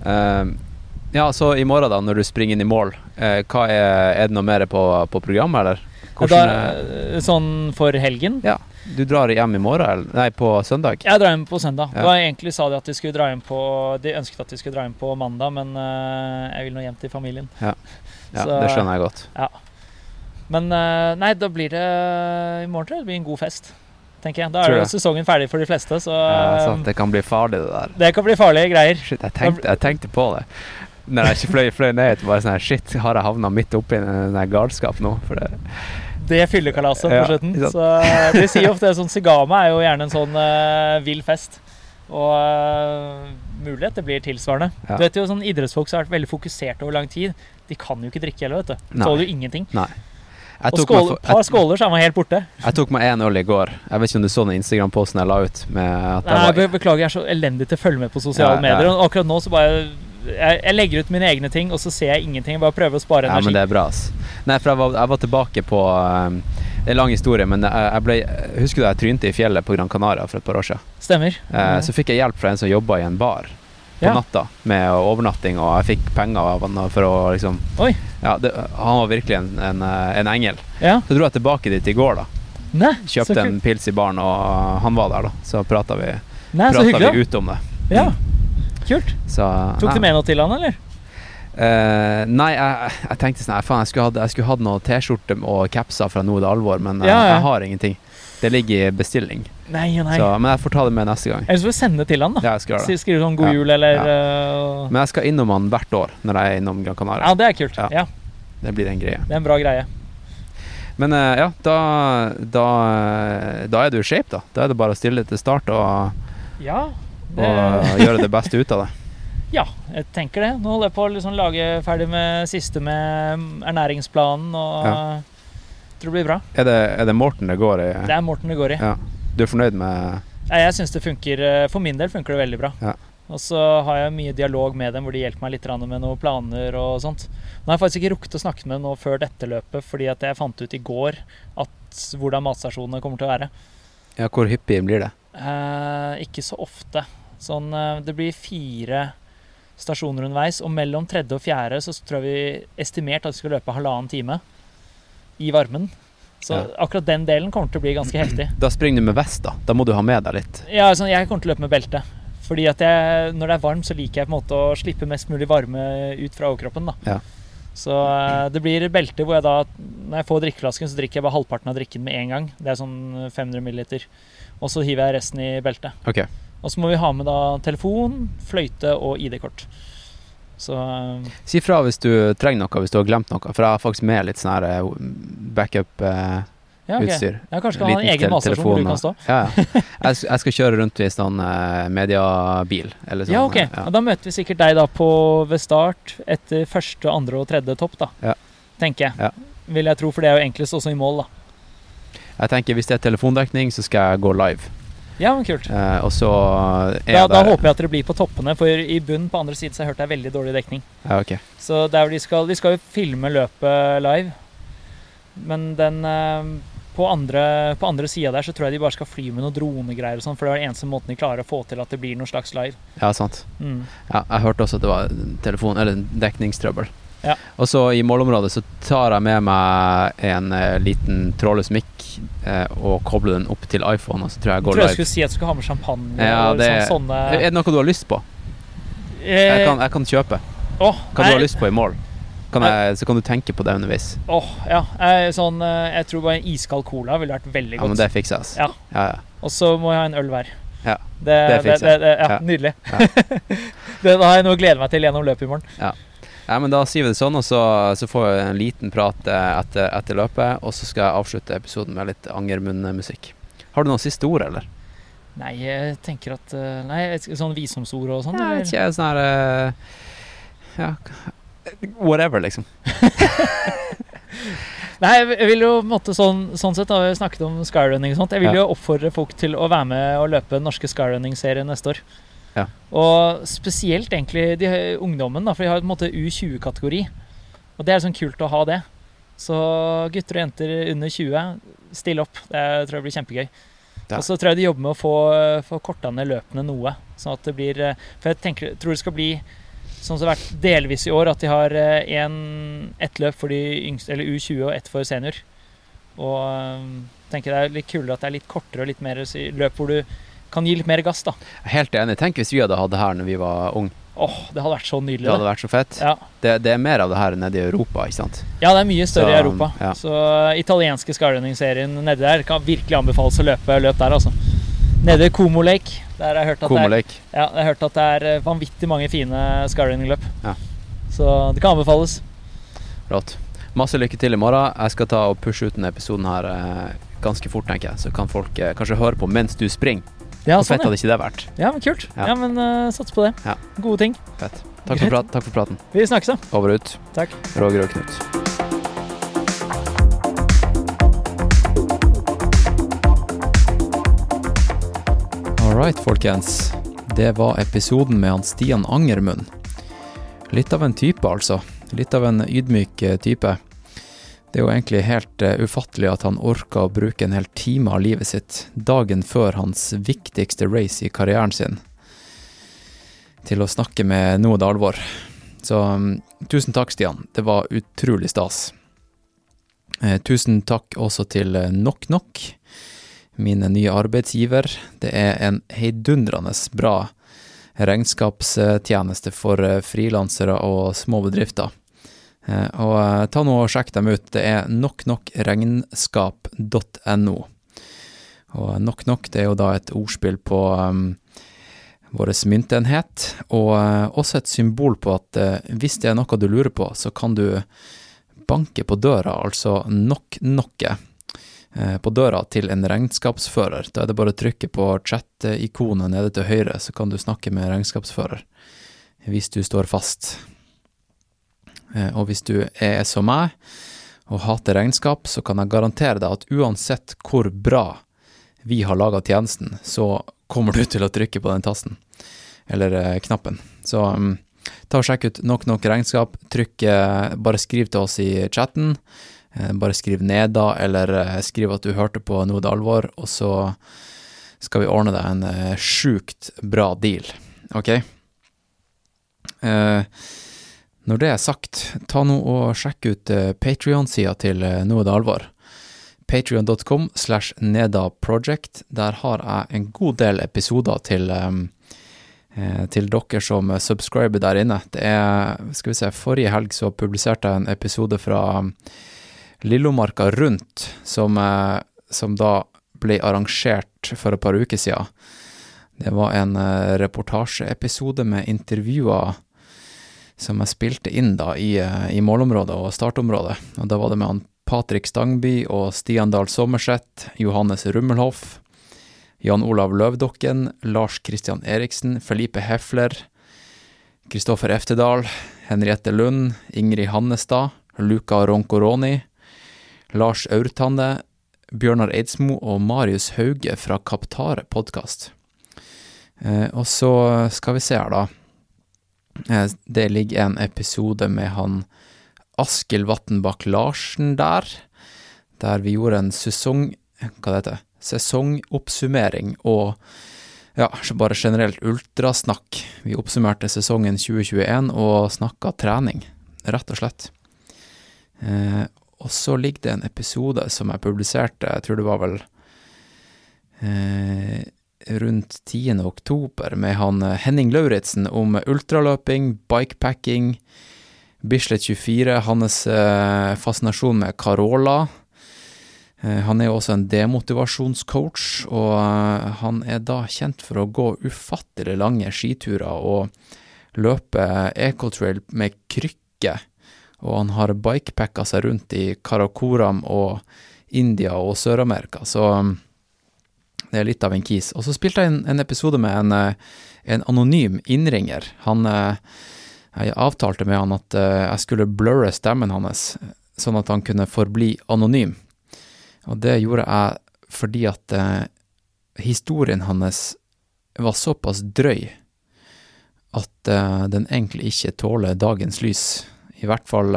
Ehm, Ja, så i morgen, da, når du springer inn i mål, eh, er, er det noe mer på, på programmet, eller? Hvordan, eh, Da, sånn for helgen? ja, du drar hjem i morgen, eller? Nei, på søndag? Jeg drar hjem på søndag. Ja. Da egentlig sa de at de skulle dra hjem på De ønsket at de skulle dra hjem på mandag, men uh, jeg vil nå hjem til familien. Ja, Så- det skjønner jeg godt. Men uh, nei, da blir det I morgen tror jeg det blir en god fest. Tenker jeg. Da er jo sesongen ferdig for de fleste, så Ja, så det kan bli farlig, det der. det kan bli farlige greier. Shit, jeg tenkte, jeg tenkte på det. Når jeg ikke fløy, fløy ned, bare sånn her Shit, har jeg havna midt oppi en sånn galskap nå? For det, Det fyllekalaset på slutten. Så eh, De sier ofte sånn Sigama er jo gjerne en sånn uh, vill fest. Og uh, mulig at det blir tilsvarende. Ja. Du vet jo sånn Idrettsfolk som har vært veldig fokusert over lang tid, de kan jo ikke drikke heller, vet du. Tåler jo ingenting. nei. Og skål, par for- jeg, skåler, så er man helt borte. jeg tok meg en øl i går. Jeg vet ikke om du så den Instagram-posten jeg la ut Nei, jeg var beklager, jeg er så elendig til å følge med på sosiale Ja, ja. medier. Og akkurat nå så bare jeg, jeg legger ut mine egne ting, og så ser jeg ingenting. Jeg bare prøver å spare Ja, energi. men det er bra, ass. Nei, for jeg var, jeg var tilbake på um, Det er en lang historie, men jeg, jeg ble Husker du jeg trynte i fjellet på Gran Canaria for et par år siden? Stemmer. Eh, så fikk jeg hjelp fra en som jobba i en bar på Ja. natta med overnatting, og jeg fikk penger av han for å liksom Oi. Ja, det, han var virkelig en, en, eh, en engel. Ja. Så dro jeg tilbake dit i går, da. Nei, Kjøpte en pils i baren, og han var der, da. Så prata vi, Nei, så hyggelig. vi ut om det. Ja. Kult. Så, Tok du med noe til han, eller? Uh, nei, jeg, jeg tenkte sånn Faen, jeg skulle hatt, jeg skulle hatt noe T-skjorte og capser fra Nå er det alvor, men eh, ja. jeg har ingenting. Det ligger i bestilling. Nei nei. Så, men jeg får ta det med neste gang. Jeg får vi sende det til han, da. Ja, jeg det. Skrive sånn 'god jul' eller øh, Men jeg skal innom han hvert år når jeg er innom Gran Canaria. Ja, det er kult. Ja. Det blir en greie. Det er en bra greie. Men eh, ja, da, da, da er du i shape, da. Da er det bare å stille til start og, Ja. og gjøre det beste ut av det. Ja, jeg tenker det. Nå holder jeg på å liksom lage ferdig med siste med ernæringsplanen, og Ja. tror det blir bra. Er det, er det Morten det går i? Det er Morten det går i. Ja. Du er fornøyd med Ja, jeg syns det funker eh, For min del funker det veldig bra. Ja. Og så har jeg mye dialog med dem hvor de hjelper meg litt med noen planer og sånt. Nå har jeg faktisk ikke rukket å snakke med dem nå før dette løpet, fordi at jeg fant ut i går at hvordan matstasjonene kommer til å være. Ja, hvor hyppig blir det? Eh, ikke så ofte. Sånn, eh, det blir fire stasjoner underveis, og mellom tredje og fjerde så tror jeg vi estimert at vi skal løpe halvannen time i varmen. Så akkurat den delen kommer til å bli ganske heftig. Da springer du med vest, da. Da må du ha med deg litt. Ja, sånn, jeg kommer til å løpe med belte. Fordi at jeg, når det er varmt, så liker jeg på en måte å slippe mest mulig varme ut fra overkroppen. da. Ja. Så eh, det blir belte hvor jeg da, når jeg får drikkeflasken, så drikker jeg bare halvparten av drikken med en gang. Det er sånn 500 milliliter. Og så hiver jeg resten i beltet. Ok. Og så må vi ha med da telefon, fløyte og ID-kort. Så eh, Si fra hvis du trenger noe, hvis du har glemt noe. For jeg har faktisk med litt sånn eh, backup-utstyr. ja, ok. Jeg kanskje kan ha en egen matstasjon hvor du kan stå. Ja, ja. Jeg, jeg skal kjøre rundt i sånn eh, mediabil. Eller sånn, Ja, ok. Ja. Da møter vi sikkert deg da på ved start etter første, andre og tredje topp, da. Ja. Tenker jeg. Ja. Vil jeg tro, for det er jo enklest også i mål, da. Jeg tenker Hvis det er telefondekning, så skal jeg gå live. Ja, men kult. Uh, og så er Da, det da håper jeg at dere blir på toppene, for i bunnen på andre siden så har jeg hørt det er veldig dårlig dekning. Ja, ok. Så der de skal De skal jo filme løpet live, men den eh, på andre, på andre sida der så tror jeg de bare skal fly med noen dronegreier og sånn, for det er den eneste måten de klarer å få til at det blir noe slags live. Ja, sant. Mm. Ja, jeg hørte også at det var telefon, eller dekningstrøbbel. Ja. Og så i målområdet så tar jeg med meg en uh, liten trådløs mic uh, og kobler den opp til iPhone, og så tror jeg jeg går live. tror jeg skulle si at du skal ha med champagne Ja, det- sånn, sånne Er det noe du har lyst på? Eh, Jeg kan, jeg kan kjøpe. åh, Hva du har lyst på i mål? Kan jeg, så kan du tenke på det underveis. Åh, ja. eh, Sånn, eh, jeg tror bare en iskald cola ville vært veldig Ja, men godt. det fikser jeg. Ja. Ja, ja. Og så må jeg ha en øl hver. Ja, det, det fikser det, ja. Nydelig. Det, har jeg noe å glede meg til gjennom løpet i morgen. Ja, men Da sier vi det sånn, og så, så får vi en liten prat eh, etter, etter løpet. Og så skal jeg avslutte episoden med litt angermunnmusikk. Har du noen siste ord, eller? Nei, jeg tenker at eh, Nei, sånn visdomsord og sånn? Ja, ikke, sånn her eh, Ja, whatever, liksom. Nei, jeg vil jo på en måte sånn, sånn sett da vi snakket om skyrunning og sånt. Jeg vil Ja. jo oppfordre folk til å være med og løpe den norske skyrunning-serien neste år. Ja. Og spesielt egentlig de, ungdommen, da, for de har på en måte U20-kategori. Og det er sånn kult å ha det. Så gutter og jenter under 20, still opp. Det tror jeg blir kjempegøy. Ja. Og så tror jeg de jobber med å få, få korta ned løpene noe. Sånn at det blir eh, For jeg tenker, tror det skal bli sånn som det har vært delvis i år, at de har eh, en, ett løp for de yngste, eller U20 og ett for senior. Og eh, tenker det er litt kulere at det er litt kortere og litt mer løp hvor du kan gi litt mer gass, da. Helt enig. Tenk hvis vi hadde hatt det her når vi var unge. Åh, det hadde vært så nydelig. Det hadde vært så fett. Ja. Det, det er mer av det her nede i Europa, ikke sant? ja, det er mye større i Europa. ja. Så eh, italienske skyrunning-serien nedi der kan virkelig anbefales å løpe løp der, altså. Nede i Como Lake. Der har jeg hørt at Como det er, Lake. ja, jeg har hørt at det er eh, vanvittig mange fine skyrunning-løp. Ja. Så det kan anbefales. Rått. Masse lykke til i morgen. Jeg skal ta og pushe ut denne episoden her eh, ganske fort, tenker jeg. Så kan folk kanskje høre på mens du springer. Ja, og sånn, fett ja. ikke det vært? ja, men kult. Ja. Ja, men uh, sats på det. Ja. Gode ting. Fett. Takk for, prat, takk for praten. Vi snakkes, da. Over og ut. Takk. Roger og Knut. All right, folkens. Det var episoden med han Stian Angermund. Litt av en type, altså. Litt av en ydmyk eh, type. Det er jo egentlig helt eh, ufattelig at han orka å bruke en hel time av livet sitt dagen før hans viktigste race i karrieren sin, til å snakke med Noe Alvor. Så mm, tusen takk, Stian. Det var utrolig stas. Eh, tusen takk også til eh, Nok Nok, min nye arbeidsgiver. Det er en heidundrende bra regnskapstjeneste for frilansere og små bedrifter. Eh, Og eh, ta nå og sjekk dem ut. Det er noknokregnskap.no. Og Nok Nok det er jo da et ordspill på um, vår myntenhet, og eh, også et symbol på at eh, hvis det er noe du lurer på, så kan du banke på døra, altså nok-nokke, eh, på døra til en regnskapsfører. Da er det bare å trykke på chat-ikonet nede til høyre, så kan du snakke med regnskapsfører, hvis du står fast. Eh, Og hvis du er som meg, og hater regnskap, så kan jeg garantere deg at uansett hvor bra vi har laga tjenesten, så kommer du til å trykke på den tasten, eller eh, knappen. Så mm, ta og sjekk ut Nok Nok Regnskap. Trykk eh, Bare skriv til oss i chatten. Bare skriv ned, da, eller skriv at du hørte på Noe det alvor, og så skal vi ordne deg en sjukt bra deal. Ok? Eh, når det er sagt, ta nå og sjekk ut uh, Patrion-sida til Nå Noe det alvor. Patrion.com slash nedaproject. Der har jeg en god del episoder til, um, eh, til dere som subscriber der inne. Det er, skal vi se, forrige helg så publiserte jeg en episode fra um, Lillomarka Rundt, som, eh, som da ble arrangert for et par uker siden. Det var en eh, reportasjeepisode med intervjuer som jeg spilte inn da i, eh, i målområdet og startområdet. Og da var det med han Patrik Stangby og Stian Dahl Sommerseth, Johannes Rummelhoff, Jan Olav Løvdokken, Lars Christian Eriksen, Felipe Hefler, Kristoffer Eftedal, Henriette Lund, Ingrid Hannestad, Luca Roncoroni, Lars Aurtande, Bjørnar Eidsmo og Marius Hauge fra Kaptare podkast. Eh, og så skal vi se her, da. Eh, Det ligger en episode med han Askild Vatnbakk Larsen der, der vi gjorde en sesong... Hva det heter Sesongoppsummering og ja, bare generelt ultrasnakk. Vi oppsummerte sesongen 2021 og snakka trening, rett og slett. Eh, og så ligger det en episode som jeg publiserte, jeg tror det var vel eh, rundt 10. oktober, med han eh, Henning Lauritzen om ultraløping, bikepacking, Bislett 24, hans eh, fascinasjon med Carola. Eh, han er jo også en demotivasjonscoach, og han er da kjent for å gå ufattelig lange skiturer og løpe ecotrail med krykke. Og han har bikepacka seg rundt i Karakoram og India og Sør-Amerika, så det er litt av en kis. Og så spilte jeg en, en episode med en, eh, en anonym innringer. Han eh, Jeg avtalte med han at eh, jeg skulle blurre stemmen hans, sånn at han kunne forbli anonym. Og det gjorde jeg fordi at historien hans var såpass drøy at den egentlig ikke tåler dagens lys. I hvert fall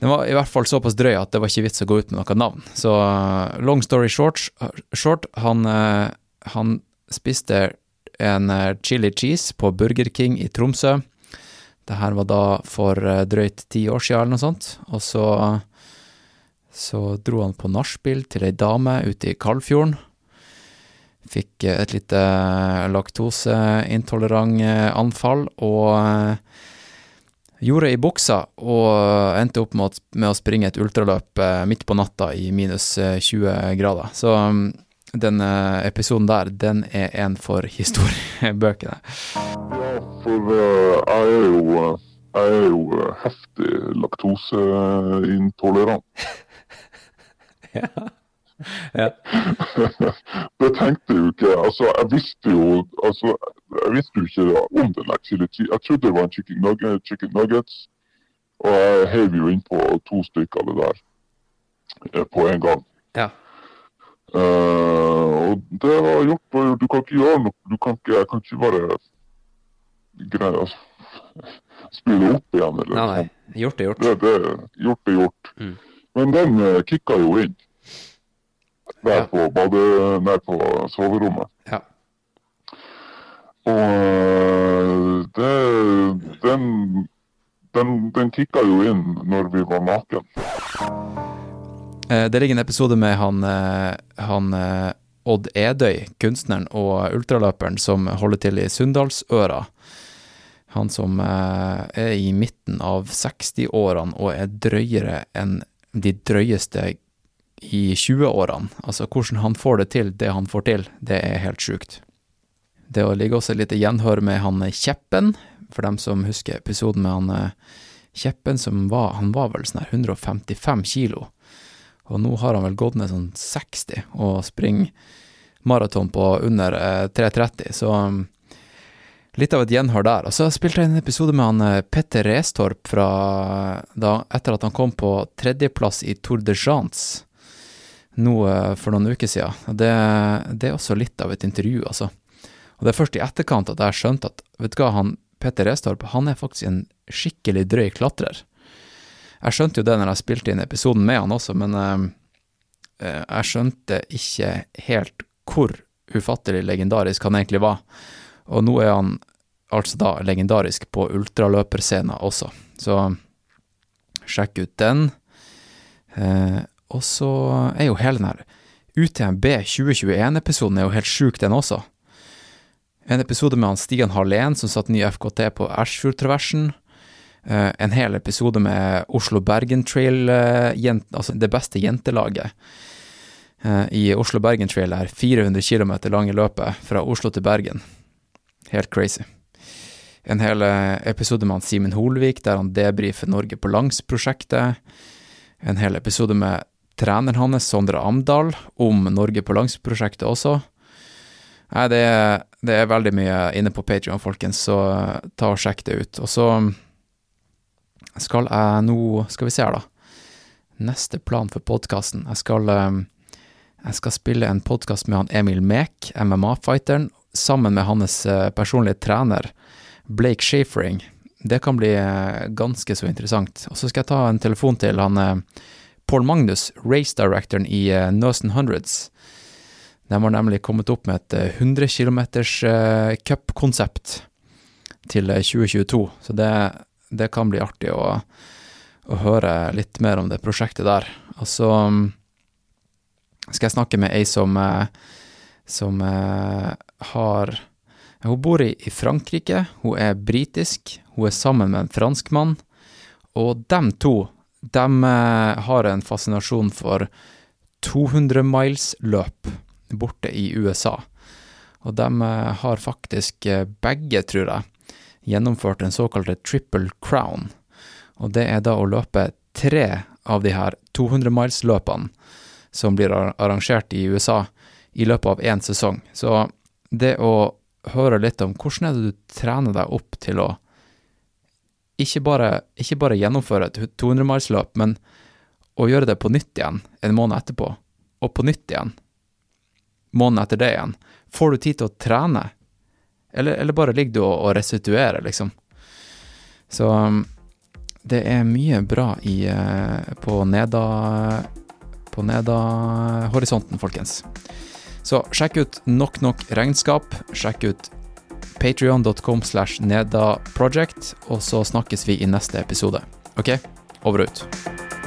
Den var i hvert fall såpass drøy at det var ikke vits å gå ut med noe navn. Så long story short, short han, eh, han spiste en eh, chili cheese på Burger King i Tromsø. Det her var da for eh, drøyt ti år siden eller noe sånt. Og så, så dro han på nachspiel til ei dame ute i Kaldfjorden. Fikk et lite laktoseintolerant anfall og gjorde i buksa og endte opp med, å- springe et ultraløp eh, midt på natta i minus eh, 20 grader. Så mm, den eh, episoden der, den er en for historiebøkene. Ja, for eh, jeg er jo, eh, jeg er jo eh, heftig laktoseintolerant. Ja. det tenkte jeg jo ikke. Altså, jeg visste jo altså, jeg visste jo ikke om den cheese. Jeg trodde det var en chicken, nugget, chicken nuggets, og jeg heiv jo innpå to stykker av det der eh, på en gang. Ja. Uh, og det var gjort og. Du kan ikke gjøre noe. Du kan ikke, jeg kan ikke bare greie altså, spille opp igjen. Eller, Nei, nei. Gjort er gjort. Det, det, gjort er gjort. Mm. Men den uh, kicka jo inn. Der Ja. på bade... På soverommet. Ja. Og det, den, den, den kicka jo inn når vi var naken. Eh, Det ligger en episode med han, eh, han eh, Odd Edøy, kunstneren og ultraløperen som holder til i Sunndalsøra. Han som er i midten av 60-årene og er drøyere enn de drøyeste i 20-årene. Altså hvordan han får det til, det han får til, det er helt sjukt. Det ligger også et lite gjenhør med han Kjeppen, for dem som husker episoden med han eh, Kjeppen som var, han var vel sånn her 155 kilo. Og nå har han vel gått ned sånn 60 og springer maraton på under eh, 3.30, så um, litt av et gjenhør der. Og så spilte jeg en episode med han eh, Petter Restorp fra da, etter at han kom på tredjeplass i Tour de France nå eh, for noen uker siden. Det, det er også litt av et intervju, altså. Og det er først i etterkant at jeg skjønte at, vet du hva, han Petter Restorp, han er faktisk en skikkelig drøy klatrer. Jeg skjønte jo det når jeg spilte inn episoden med han også, men eh, eh, jeg skjønte ikke helt hvor ufattelig legendarisk han egentlig var. Og nå er han altså da legendarisk på ultraløperscenen også, så sjekk ut den. Eh, og så er jo hele den her UTMB 2021-episoden er jo helt sjuk, den også. En episode med han Stian Hallén som satt ny FKT på Ersfjordtraversen. Eh, en hel episode med Oslo-Bergen Trail, eh, altså det beste jentelaget. Eh, I Oslo-Bergen Trail er 400 km lange løpet fra Oslo til Bergen. Helt crazy. En hel episode med han Simen Holvik, der han debrifer Norge på langs-prosjektet. En hel episode med treneren hans, Sondre Amdal, om Norge på langs-prosjektet også. Nei, det er, det er veldig mye inne på Patreon, folkens, så eh, ta og sjekk det ut. Og så skal jeg nå Skal vi se her, da. Neste plan for podkasten. Jeg skal eh, Jeg skal spille en podkast med han Emil Mek, MMA-fighteren, sammen med hans eh, personlige trener, Blake Shafering. Det kan bli ganske så interessant. Og så skal jeg ta en telefon til han Paul Magnus, race-directoren i Nøsen Hundreds. De har nemlig kommet opp med et eh, 100 km cup-konsept til eh, 2022, så det, det kan bli artig å, å høre litt mer om det prosjektet der. Og så mm, skal jeg snakke med ei som, eh, som eh, har Hun bor i, i Frankrike, hun er britisk, hun er sammen med en franskmann, og dem to, eh, har en fascinasjon for 200-miles-løp borte i USA. Og de eh, har faktisk eh, begge, tror jeg, gjennomført en såkalt triple crown. Og det er da å løpe tre av de her 200-miles-løpene som blir arrangert i USA i løpet av én sesong. Så det å høre litt om hvordan er det du trener deg opp til å ikke bare, ikke bare gjennomføre et 200-miles-løp, men å gjøre det på nytt igjen en måned etterpå, og på nytt igjen måneden etter det igjen. Får du tid til å trene, eller, eller bare ligger du og, og restituerer, liksom? Så um, det er mye bra i, eh, på neda på neda-horisonten, folkens. Så sjekk ut Nok Nok Regnskap, sjekk ut patrion.com slash nedaproject, og så snakkes vi i neste episode. Ok? Over og ut.